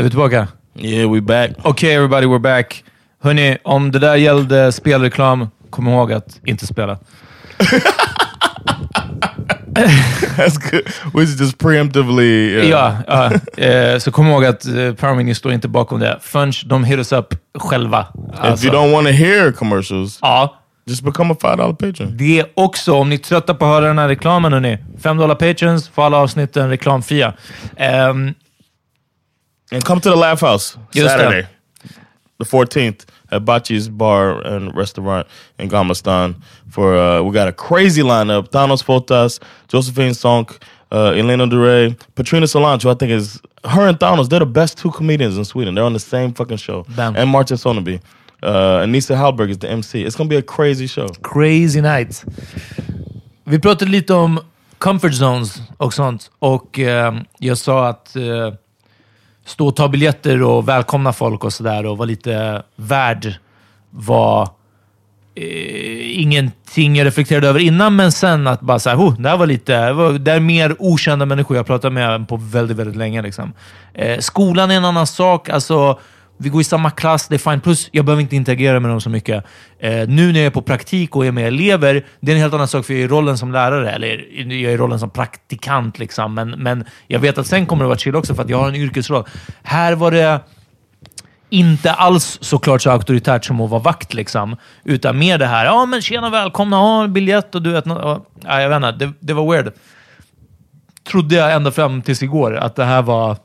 Är vi tillbaka? Yeah, we back. Okej, everybody, we're back. Hörni, om det där gällde spelreklam, kom ihåg att inte spela. That's good. Should just preemptively. uh, Ja, ja eh, så kom ihåg att eh, Power Mini står inte bakom det förrän de hit us up själva. If Alltså, you don't want to hear commercials, ja, just become a five dollar patron. det också, om ni är trötta på att höra den här reklamen, hörni. 5 dollar patrons för alla avsnitten reklamfria. Ehm, And come to the Laugh House Just Saturday, the 14th at Bachi's Bar and Restaurant in Gamastan. For uh, we got a crazy lineup: Thanos Fotas, Josephine Sonk, uh, Elena Duray, Patrina Solange. who I think is her and Thanos. They're the best two comedians in Sweden. They're on the same fucking show. Bam. And Martin Soneby. Uh, and Nisa Hallberg is the MC. It's gonna be a crazy show. Crazy night. Vi pratade lite om comfort zones och sånt. Och eh, jag sa att eh, stå och ta biljetter och välkomna folk och sådär och vara lite värd var eh, ingenting jag reflekterade över innan, men sen att bara såhär, oh, det här var lite, det, är mer okända människor jag pratat med på väldigt, väldigt länge. Liksom. Eh, skolan är en annan sak. Alltså, vi går i samma klass, det är fine. Plus, jag behöver inte interagera med dem så mycket. Eh, nu när jag är på praktik och är med elever, det är en helt annan sak för jag är i rollen som lärare, eller jag är i rollen som praktikant. Liksom. Men, men jag vet att sen kommer det vara chill också för att jag har en yrkesroll. Här var det inte alls såklart så auktoritärt som att vara vakt, liksom. utan mer det här, ja men tjena välkomna, ha en biljett och du vet, ja, jag vet inte, det, det var weird. Trodde jag ända fram tills igår att det här var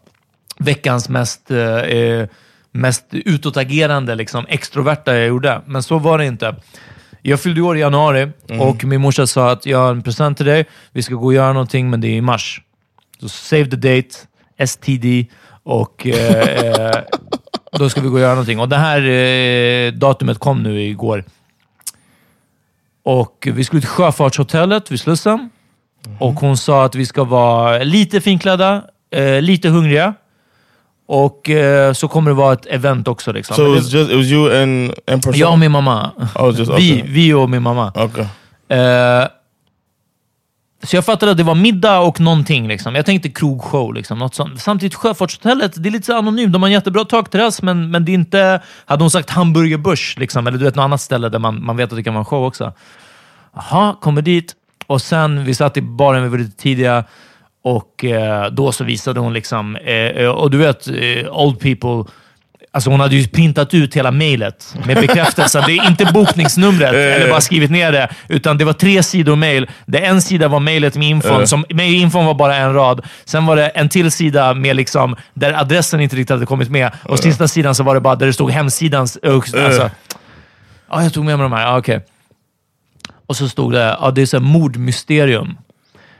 veckans mest, eh, eh, mest utåtagerande, liksom, extroverta jag gjorde. Men så var det inte. Jag fyllde år i januari och min morsa sa att jag har en present till dig. Vi ska gå och göra någonting, men det är i mars. Så save the date, STD, och eh, eh, då ska vi gå och göra någonting. Och det här eh, datumet kom nu igår. Och vi skulle till Sjöfartshotellet vid Slussen. Och hon sa att vi ska vara lite finklädda, eh, lite hungriga. Och eh, så kommer det vara ett event också. Liksom. So it was just it was you and person. jag och min mamma. Oh, just- vi, okay. vi och min mamma. Okay. Eh, så jag fattade att det var middag och någonting. Liksom. Jag tänkte krogshow. Liksom, något sånt. Samtidigt, Sjöfartshotellet, det är lite så anonymt. De har en jättebra takterrass, men, men det är inte... Hade hon sagt Hamburger Börs, liksom, eller du vet, något annat ställe där man, man vet att det kan vara en show också. Jaha, kommer dit. Och sen, vi satt i baren, vi var lite tidiga. Och eh, då så visade hon liksom... Eh, eh, och du vet, eh, old people... Alltså hon hade ju printat ut hela mejlet med bekräftelse. det är inte bokningsnumret, eller bara skrivit ner det, utan det var tre sidor mejl. En sida var mejlet med infon, som, med infon var bara en rad. Sen var det en till sida med liksom, där adressen inte riktigt hade kommit med. Och sista sidan så var det bara där det stod hemsidans... Alltså, ja, jag tog med mig de här. Ja, okej. Och så stod det, ja, det är så här mordmysterium.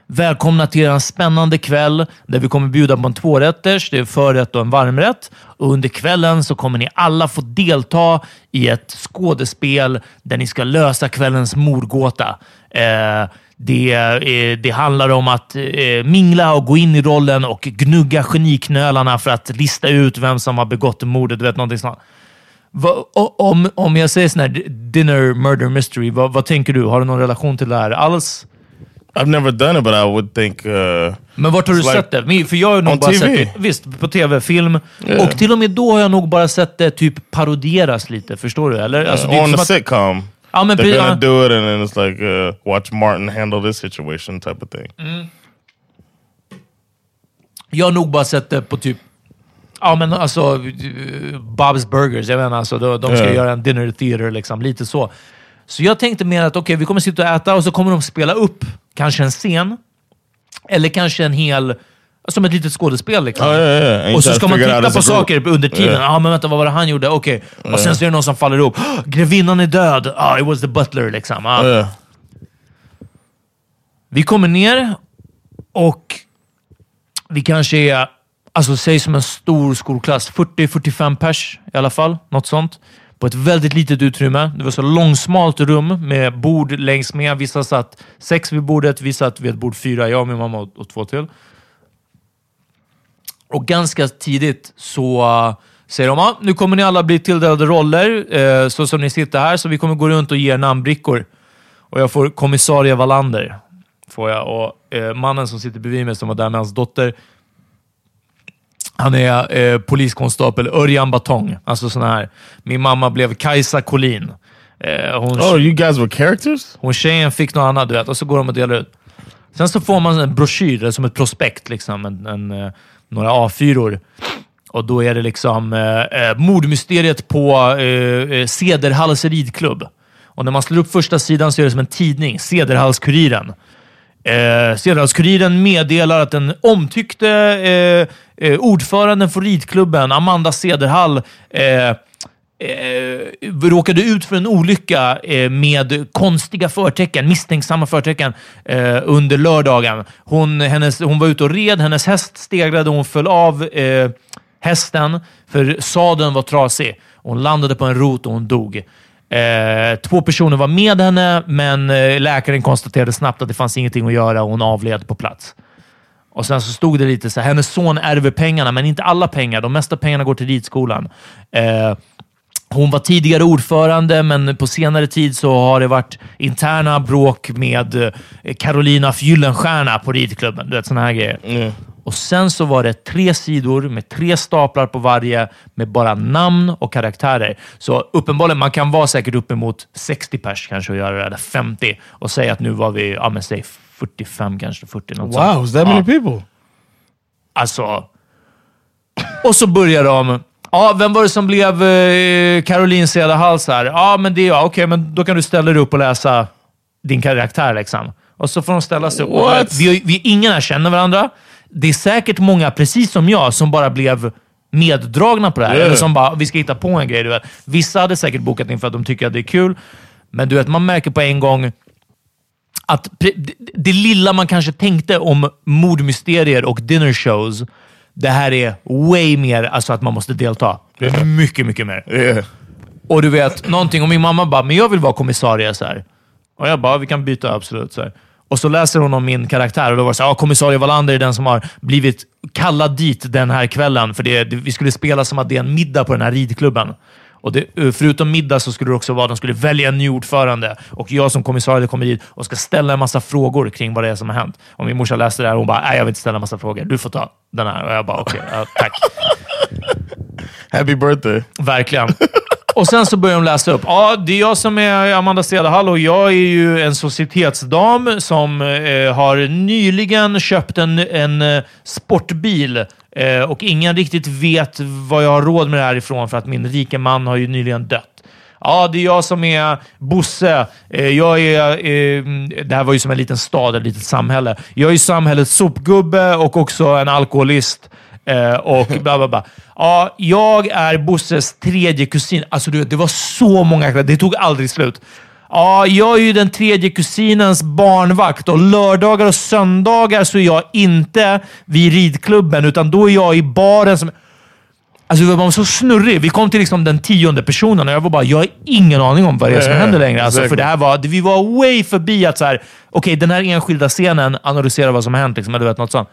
Välkomna till en spännande kväll där vi kommer bjuda på en tvårätters, det är förrätt och en varmrätt. Och under kvällen så kommer ni alla få delta i ett skådespel där ni ska lösa kvällens mordgåta. Eh, det, eh, det handlar om att eh, mingla och gå in i rollen och gnugga geniknölarna för att lista ut vem som har begått mordet. Du vet, någonting sånt. Va, om, om jag säger sån här dinner murder mystery, vad, vad tänker du? Har du någon relation till det här alls? I've never done it, but I would think. Uh, Men vart har du like- sett det? Men- För jag har nog bara TV? sett det, visst, på tv, film. Yeah. Och till och med då har jag nog bara sett det typ parodieras lite. Förstår du? Eller? Alltså, det är on att- sitcom, Ja, men they're gonna do it, and then it's like uh, watch Martin handle this situation type of thing. Jag har nog bara sett det på typ Ja, men alltså eh, Bob's Burgers. Jag menar, alltså, de, de ska Ja. göra en dinner theater, liksom, lite så. Så jag tänkte mer att okej, vi kommer sitta och äta och så kommer de spela upp kanske en scen. Eller kanske en hel... Som ett litet skådespel. Liksom. Yeah. And you Och så ska man titta på saker under tiden. Ja, Yeah. men vänta, vad var det han gjorde? Okej. Och sen så är det någon som faller ihop. "Åh, Grevinnan är död! Ah, it was the butler, liksom. Ah. Vi kommer ner och vi kanske är, alltså säg som en stor skolklass, 40-45 pers i alla fall. Något sånt. På ett väldigt litet utrymme. Det var så långsmalt rum med bord längs med. Vissa satt sex vid bordet, vi satt vid ett bord fyra. Jag, min mamma och, och två till. Och ganska tidigt så uh, säger de ah, nu kommer ni alla bli tilldelade roller, uh, så som ni sitter här, så vi kommer gå runt och ge er namnbrickor. Och jag får kommissarie Wallander. Får jag. Och uh, mannen som sitter bredvid mig, som var där med hans dotter, han är eh, poliskonstapel Örjan Batong. Alltså sån här. Min mamma blev Kajsa Collin. Eh, hon, Oh, you guys were characters? hon tjejen fick något annat, du vet. Och så går de och delar ut. Sen så får man en broschyr, som ett prospekt, liksom, en, en, eh, några A4. Och då är det liksom eh, eh, mordmysteriet på eh, eh, Cederhalls ridklubb. Och när man slår upp första sidan så är det som en tidning, Cederhallskuriren. Eh, Cederhallskuriren meddelar att den omtyckte eh, eh, ordföranden för ridklubben, Amanda Cederhall, eh, eh, råkade ut för en olycka eh, med konstiga förtecken, misstänksamma förtecken, eh, under lördagen. Hon, hennes, hon var ute och red, hennes häst stegrade och hon föll av eh, hästen för sadeln var trasig. Hon landade på en rot och hon dog. Eh, två personer var med henne, men eh, läkaren konstaterade snabbt att det fanns ingenting att göra och hon avled på plats. Och sen så stod det lite så här, hennes son ärver pengarna, men inte alla pengar. De mesta pengarna går till ridskolan. Eh, hon var tidigare ordförande, men på senare tid så har det varit interna bråk med eh, Carolina Gyllenstierna på ridklubben. Du vet, såna här grejer. Mm. Och sen så var det tre sidor med tre staplar på varje med bara namn och karaktärer. Så uppenbarligen, man kan vara säkert uppemot 60 pers kanske och göra det, eller 50 och säga att nu var vi, ja men säg 45 kanske, 40 något Wow, sånt. that many people? Alltså... Och så börjar de... Ja, vem var det som blev eh, Caroline Cederhals här? Ja, men det är jag. Okej, men då kan du ställa dig upp och läsa din karaktär. Liksom. Och så får de ställa sig upp. Vi, vi, ingen här känner varandra. Det är säkert många, precis som jag, som bara blev meddragna på det här. Yeah. Eller som bara, vi ska hitta på en grej. Du vet. Vissa hade säkert bokat in för att de tycker att det är kul. Men du vet, man märker på en gång att det, lilla man kanske tänkte om mordmysterier och dinner shows, det här är way mer alltså att man måste delta. Mycket, mycket mer. Yeah. Och du vet, någonting och min mamma bara, men jag vill vara kommissarie. Så här. Och jag bara, vi kan byta absolut. Så här. Och så läser hon om min karaktär och då var det så här, ja, kommissarie Wallander är den som har blivit kallad dit den här kvällen. För det, det, vi skulle spela som att det är en middag på den här ridklubben. Och det, eh, förutom middag så skulle det också vara de skulle välja en ny ordförande. Och jag som kommissarie kommer dit och ska ställa en massa frågor kring vad det är som har hänt. Och min morsa läste det här och hon bara, nej jag vill inte ställa en massa frågor. Du får ta den här. Och jag bara, okej, ja, tack. Happy birthday. Verkligen. Och sen så börjar de läsa upp. Ja, det är jag som är Amanda Stedahall och jag är ju en societetsdam som eh, har nyligen köpt en, en eh, sportbil eh, och ingen riktigt vet vad jag har råd med det här ifrån för att min rike man har ju nyligen dött. Ja, det är jag som är Bosse. Eh, jag är, eh, det här var ju som en liten stad, ett litet samhälle. Jag är samhällets sopgubbe och också en alkoholist. Och bla bla bla. Ja, jag är Bosses tredje kusin. Alltså du vet, det var så många. Det tog aldrig slut. Ja, jag är ju den tredje kusinens barnvakt och lördagar och söndagar så är jag inte vid ridklubben, utan då är jag i baren som... Alltså det var så snurrig. Vi kom till liksom den tionde personen och jag var bara, jag har ingen aning om vad det är som Ja, händer längre. Alltså, för det här var, vi var way förbi att så här, okej, den här enskilda scenen analyserar vad som har hänt. Liksom, eller du vet, något sånt.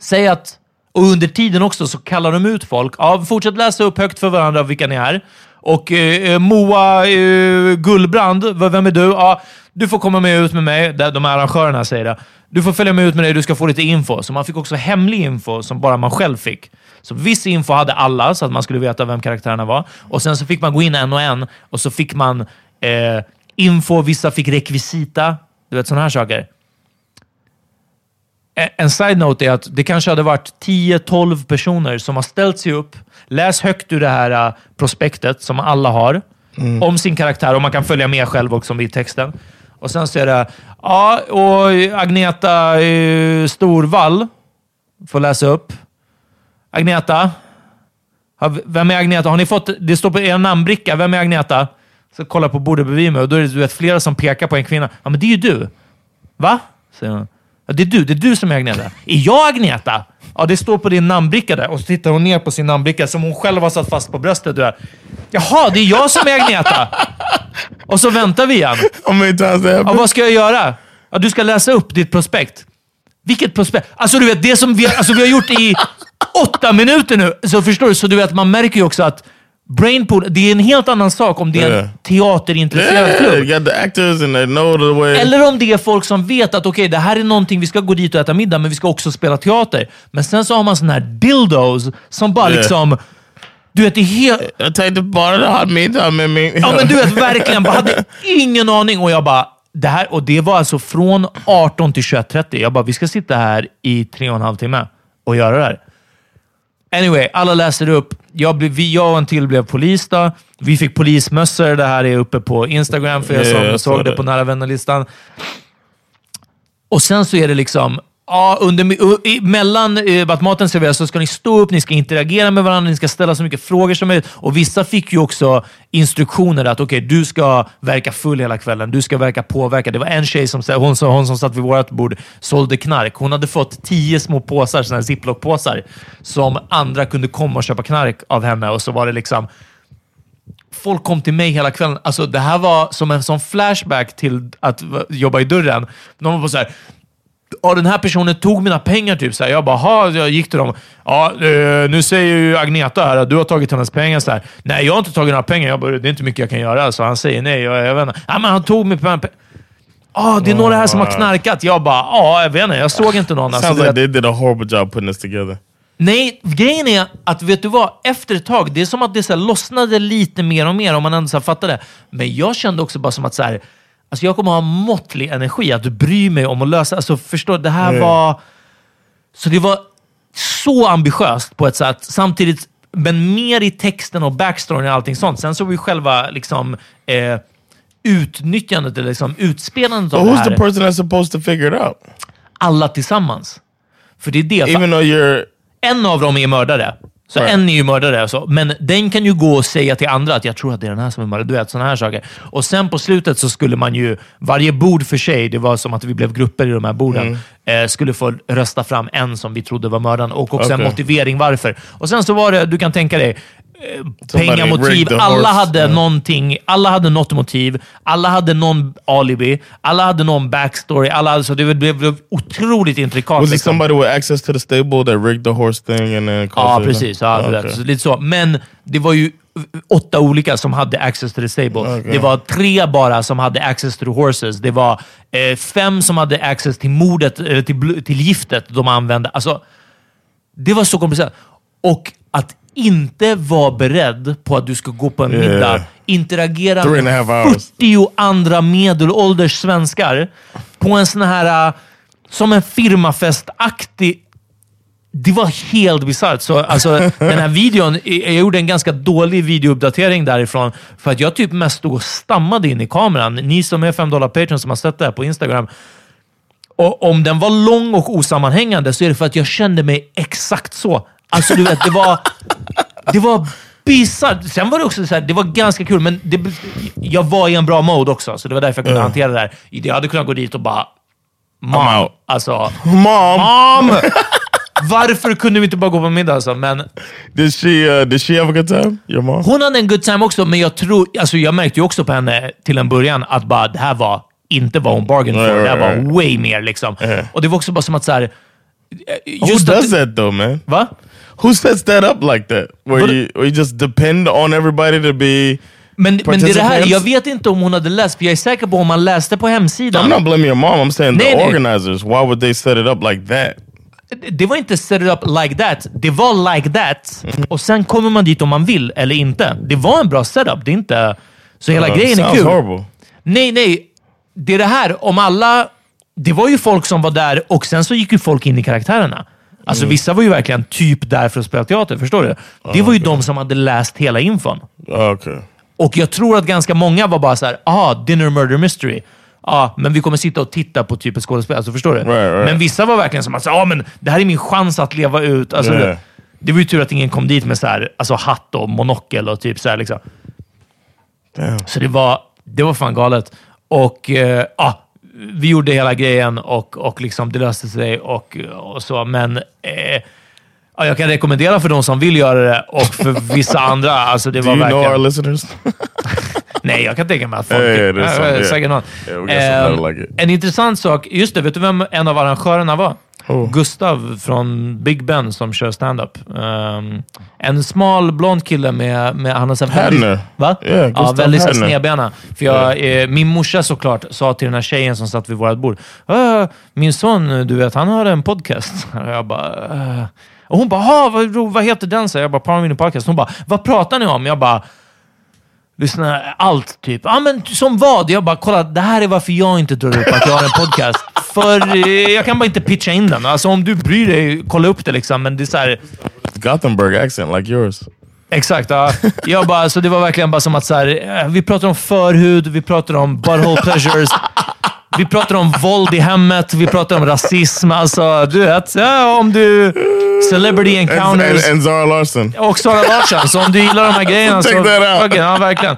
Säg att, och under tiden också så kallar de ut folk. Ja, fortsätt läsa upp högt för varandra vilka ni är. Och eh, eh Moa eh, Gullbrand, vem är du? Ja, du får komma med ut med mig. De här arrangörerna säger det. Du får följa med ut med dig, du ska få lite info. Så man fick också hemlig info som bara man själv fick. Så viss info hade alla, så att man skulle veta vem karaktärerna var. Och sen så fick man gå in en och en och så fick man eh, info, vissa fick rekvisita. Du vet, sådana här saker. En- En side-note är att det kanske hade varit 10-12 personer som har ställt sig upp, läst högt ur det här äh, prospektet som alla har, om sin karaktär och man kan följa med själv också i texten. Och sen så är det, ja, och Agneta eh, Storvall får läsa upp. Agneta. Vem är Agneta? Har ni fått... Det står på er namnbricka. Vem är Agneta? Så kolla på bordet bredvid mig och då är det du vet, flera som pekar på en kvinna. Ja, men det är ju du. Va? Säger hon. Ja, det är du. Det är du som är Agneta. Är jag Agneta? Ja, det står på din namnbricka där. Och så tittar hon ner på sin namnbricka som hon själv har satt fast på bröstet. Du är. Jaha, det är jag som är Agneta. Och så väntar vi igen. How many times that Ja, vad ska jag göra? Ja, du ska läsa upp ditt prospekt. Vilket prospekt? Alltså du vet, det som vi, alltså, vi har gjort i åtta minuter nu. Så förstår du? Så du vet, man märker ju också att Brainpool, det är en helt annan sak om det är en teaterintresserad Yeah, klubb. you got the actors and they know the way. Eller om det är folk som vet att okej, det här är någonting, vi ska gå dit och äta middag, men vi ska också spela teater. Men sen så har man såna här dildos som bara Yeah. liksom... Du vet, det är helt... I take the part of the hot meat time in me. Ja, men du vet verkligen. Bara hade ingen aning. Och jag bara, det här, och det var alltså från 18 till 21.30. Jag bara, vi ska sitta här i tre och en halv timme och göra det här. Anyway, alla läser upp. Jag, blev, vi, jag och en till blev polis då. Vi fick polismössor. Det här är uppe på Instagram för er Ja, som jag såg det det. på nära vänner-listan. Och sen så är det liksom, ja, under, i- mellan eh, att maten serveras så ska ni stå upp, ni ska interagera med varandra, ni ska ställa så mycket frågor som möjligt. Och vissa fick ju också instruktioner att okej, du ska verka full hela kvällen, du ska verka påverkad. Det var en tjej som, hon, som- hon som satt vid vårt bord, sålde knark. Hon hade fått tio små påsar, såna här ziplock-påsar, som andra kunde komma och köpa knark av henne. Och så var det liksom, folk kom till mig hela kvällen. Alltså, det här var som en sån flashback till att jobba i dörren. De var bara så här, ja, den här personen tog mina pengar. Typ. Så här, jag bara, "Ha", jag gick till dem. Ja, eh, nu säger ju Agneta här att du har tagit hennes pengar. Så här, nej, jag har inte tagit några pengar. Jag bara, det är inte mycket jag kan göra. Så han säger nej. Jag, jag vet inte. Ja, men han tog mig pengar. ah, det är några här som har knarkat. Jag bara, ja, jag vet inte. Jag såg inte någon. Alltså, Sounds du like they did a horrible job putting this together. Nej, grejen är att vet du vad? Efter ett tag, det är som att det så här, lossnade lite mer och mer om man ändå så här, fattade det. Men jag kände också bara som att så här, alltså jag kommer ha måttlig energi, att bry mig om att lösa. Alltså förstå, det här Ja. var... Så det var så ambitiöst på ett sätt. Samtidigt, men mer i texten och backstoryn och allting sånt. Sen så var ju själva liksom, eh, utnyttjandet, eller liksom, utspelandet But av det who's här, the person that's supposed to figure it out? alla tillsammans. För det är det. Even though you're... En av dem är mördare. Så Right. en ju mördare. och Så. Men den kan ju gå och säga till andra att jag tror att det är den här som är mördare. Du vet, sådana här saker. Och sen på slutet så skulle man ju, varje bord för sig, det var som att vi blev grupper i de här borden, Mm. eh, skulle få rösta fram en som vi trodde var mördaren och också en Okej. motivering varför. Och sen så var det, du kan tänka dig, pengamotiv. Alla hade Mm. någonting. Alla hade något motiv. Alla hade någon alibi. Alla hade någon backstory. Alla hade, så det blev, otroligt intrikat. Was it liksom. somebody with access to the stable that rigged the horse thing and then Ja, it? precis. Ja, Okay. där. Så lite så. Men det var ju åtta olika som hade access to the stable. Okej. Det var tre bara som hade access to the horses. Det var eh, fem som hade access till mordet, eller till, till giftet de använde. Alltså, det var så komplicerat. Och att inte vara beredd på att du ska gå på en Yeah. middag, interagera Three and a med half hours. 40 andra medelålders svenskar på en sån här, äh, som en firmafestaktig det var helt bisarrt. Så, alltså, den här videon, jag gjorde en ganska dålig videouppdatering därifrån. För att jag typ mest stod och stammade in i kameran. Ni som är 5 dollar patron som har sett det här på Instagram. Och om den var lång och osammanhängande så är det för att jag kände mig exakt så. Alltså du vet, det var... Det var bisarrt. Sen var det också så här, det var ganska kul, men det, jag var i en bra mode också. Så det var därför jag kunde hantera det där. Jag hade kunnat gå dit och bara... Mom. Alltså... Mom! Mom! Varför kunde vi inte bara gå på middag? Alltså? Men Did she, uh, did she have a good time? Your mom? hon hade en good time också, men jag, tror, alltså jag märkte ju också på henne till en början att bara, det här var inte vad hon bargain for. Right, det här var right, right. way mer. Liksom. Yeah. Och det var också bara som att så här, Who att- does that though, man? Va? Who sets that up like that? Where But- you, you just depend on everybody to be... Men, men det, är det här, jag vet inte om hon hade läst, för jag är säker på om man läste på hemsidan. I'm not blaming your mom. I'm saying Nej, the nej. organizers. Why would they set it up like that? Det var inte set it up like that. Det var like that. Och sen kommer man dit om man vill eller inte. Det var en bra setup. Det är inte... Så hela Uh, grejen är kul. horrible. Nej, nej. Det är det här, om alla... Det var ju folk som var där och sen så gick ju folk in i karaktärerna. Alltså Mm. vissa var ju verkligen typ där för att spela teater, förstår du? Det var ju de som hade läst hela infon. Okay. Och jag tror att ganska många var bara så här, ah, dinner murder mystery. Ja, men vi kommer sitta och titta på typ ett skådespel. Alltså, förstår du? Right, right. Men vissa var verkligen som att ah, men det här är min chans att leva ut. Alltså, Yeah. det, det var ju tur att ingen kom dit med så här, alltså, hatt och monokel och typ så här. Liksom. Så det var, det var fan galet. Och eh, ja, vi gjorde hela grejen och, och liksom det löste sig och, och så. Men eh, ja, jag kan rekommendera för de som vill göra det och för vissa andra. Alltså det Do var you know verkligen... our listeners? Nej, jag kan tänka mig att folk... Ja, det är sant, säkert någon. Yeah, it. en intressant sak, just det, vet du vem en av arrangörerna var? Who? Gustav från Big Ben som kör stand-up. Ehm, en smal blond kille med... med han har så här väldigt, Hadner. va? Yeah, ja, Gustav väldigt snedbena. För jag, eh, min morsa såklart sa till den här tjejen som satt vid vårt bord. "Ah, min son, du vet, han har en podcast. Och jag bara... "Ah." Och hon bara, "Ah, vad, vad heter den? Så jag bara, Power Mini Podcast. Hon bara, vad pratar ni om? Jag bara, lyssna, allt typ. Ja, men som vad? Jag bara, kolla, det här är varför jag inte drar upp att jag har en podcast. För eh, jag kan bara inte pitcha in den. Alltså om du bryr dig, kolla upp det liksom. Men det är så här, Gothenburg accent like yours. Exakt. Ja. Jag bara, så det var verkligen bara som att så här, eh, vi pratar om förhud, vi pratar om butthole pleasures, vi pratar om våld i hemmet, vi pratar om rasism. Alltså, du vet, om du... Celebrity And, encounters. and, and Zara Larson. Och Sara Larsson. Så om du gillar de här grejerna så... That out. fucking, ja, verkligen.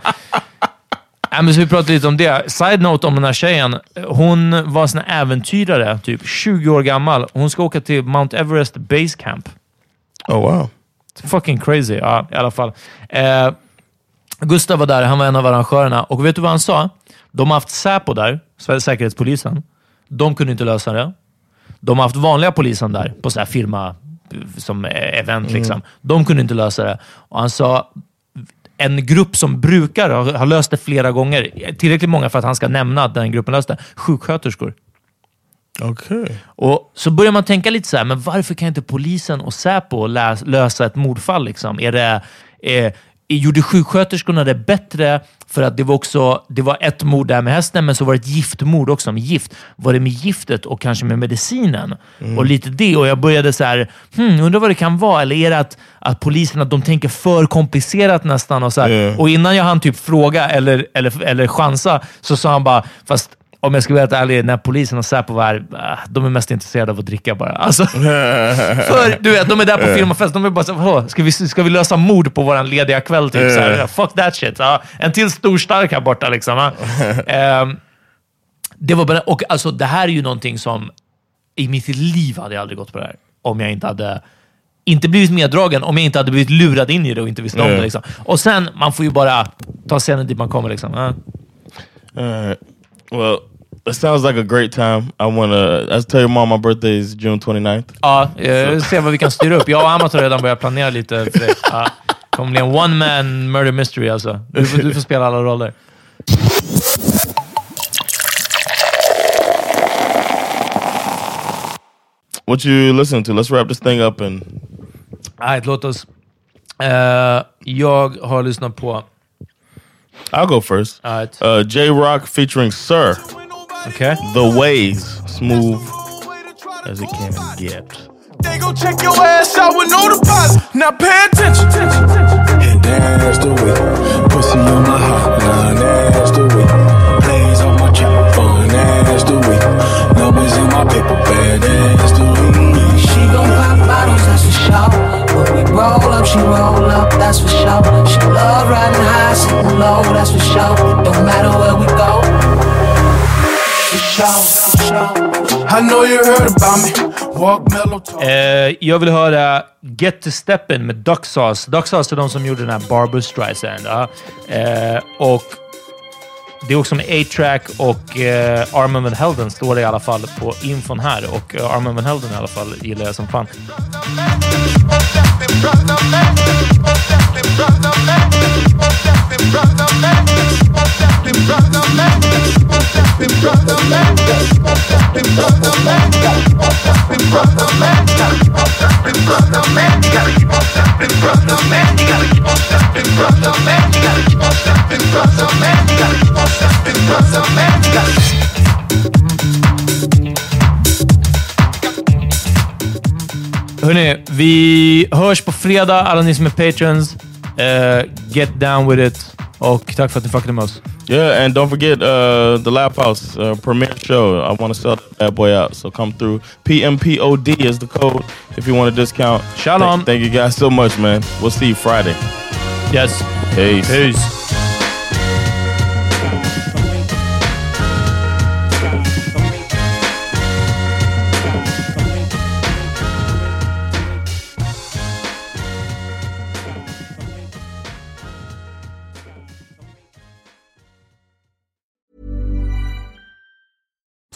Ja, men så vi pratade lite om det. Side note om den här tjejen. Hon var en äventyrare, typ 20 år gammal. Hon ska åka till Mount Everest Base Camp. Oh wow. Fucking crazy. Ja, i alla fall. Eh, Gustav var där, han var en av arrangörerna. Och vet du vad han sa? De har haft Säpo där, säkerhetspolisen. De kunde inte lösa det. De har haft vanliga polisen där, på så här firma, som event. Liksom. De kunde inte lösa det. Och han sa, en grupp som brukar ha, ha löst det flera gånger. Tillräckligt många för att han ska nämna att den gruppen löste det. Sjuksköterskor. Okay. Och så börjar man tänka lite så här, men varför kan inte polisen och Säpo läs, lösa ett mordfall? Liksom? Är det, eh, gjorde sjuksköterskorna det bättre för att det var också det var ett mord där med hästen, men så var det ett giftmord också med gift. Var det med giftet och kanske med medicinen? Och lite det. Och jag började så här, hmm, undrar vad det kan vara. Eller är det att, att polisen att de tänker för komplicerat nästan? Och, så här. och innan jag hann typ fråga eller, eller, eller chansa så sa han bara, fast om jag ska vara helt ärlig, när polisen och Säpo var här, ah, de är mest intresserade av att dricka bara. Alltså, för du vet, de är där på film och fest. De är bara såhär, ska vi, ska vi lösa mord på vår lediga kväll? Typ, så här, Fuck that shit. Ja, en till stor stark här borta. Liksom, ja. Ehm, det, var bara, och alltså, det här är ju någonting som i mitt liv hade jag aldrig gått på det här. Om jag inte hade inte blivit meddragen, om jag inte hade blivit lurad in i det och inte visste om det. Liksom. Och sen, man får ju bara ta scenen dit man kommer. Liksom. All right. Well, it sounds like a great time. I want to. I tell your mom my birthday is June 29th. Ja, eh, se vad vi kan styra upp. Jag och Amat har redan börjat planera lite för det. Ja. Det kommer bli en one man murder mystery alltså. Du, får- du får spela alla roller. What you listening to? Let's wrap this thing up and Alright, låt oss... Eh, jag har lyssnat på... I'll go first. Alright. Uh, J Rock featuring Sir. Okay. The Ways, smooth as it can get. They gon' check your ass out with no deposit. Now pay attention. And that's the way. Pussy on my hotline, that's the way. Plays on my chopper, fun, that's the way. Numbers in my paper bag, that's the way. She gon' pop bottles, that's for sure. When we roll up, she roll up, that's for sure. She love riding high, sitting low, that's for sure. Don't matter where we go. Eh, jag vill höra Get to Steppin' med Duck Sauce. Duck Sauce är de som gjorde den här Barbra Streisand. Eh, och det är också med A-Track och eh, Armin van Helden står det i alla fall på infon här. Och eh, Armin van Helden i alla fall gillar jag som fan. Hörni, vi hörs på fredag, alla ni som är patrons. uh, get down with it. Och tack för att ni fuckade med oss. Yeah, and don't forget uh, the Laugh House uh, premiere show. I want to sell that bad boy out, so come through. PMPOD is the code if you want a discount. Shalom. Thank, thank you guys so much, man. We'll see you Friday. Yes. Peace. Peace.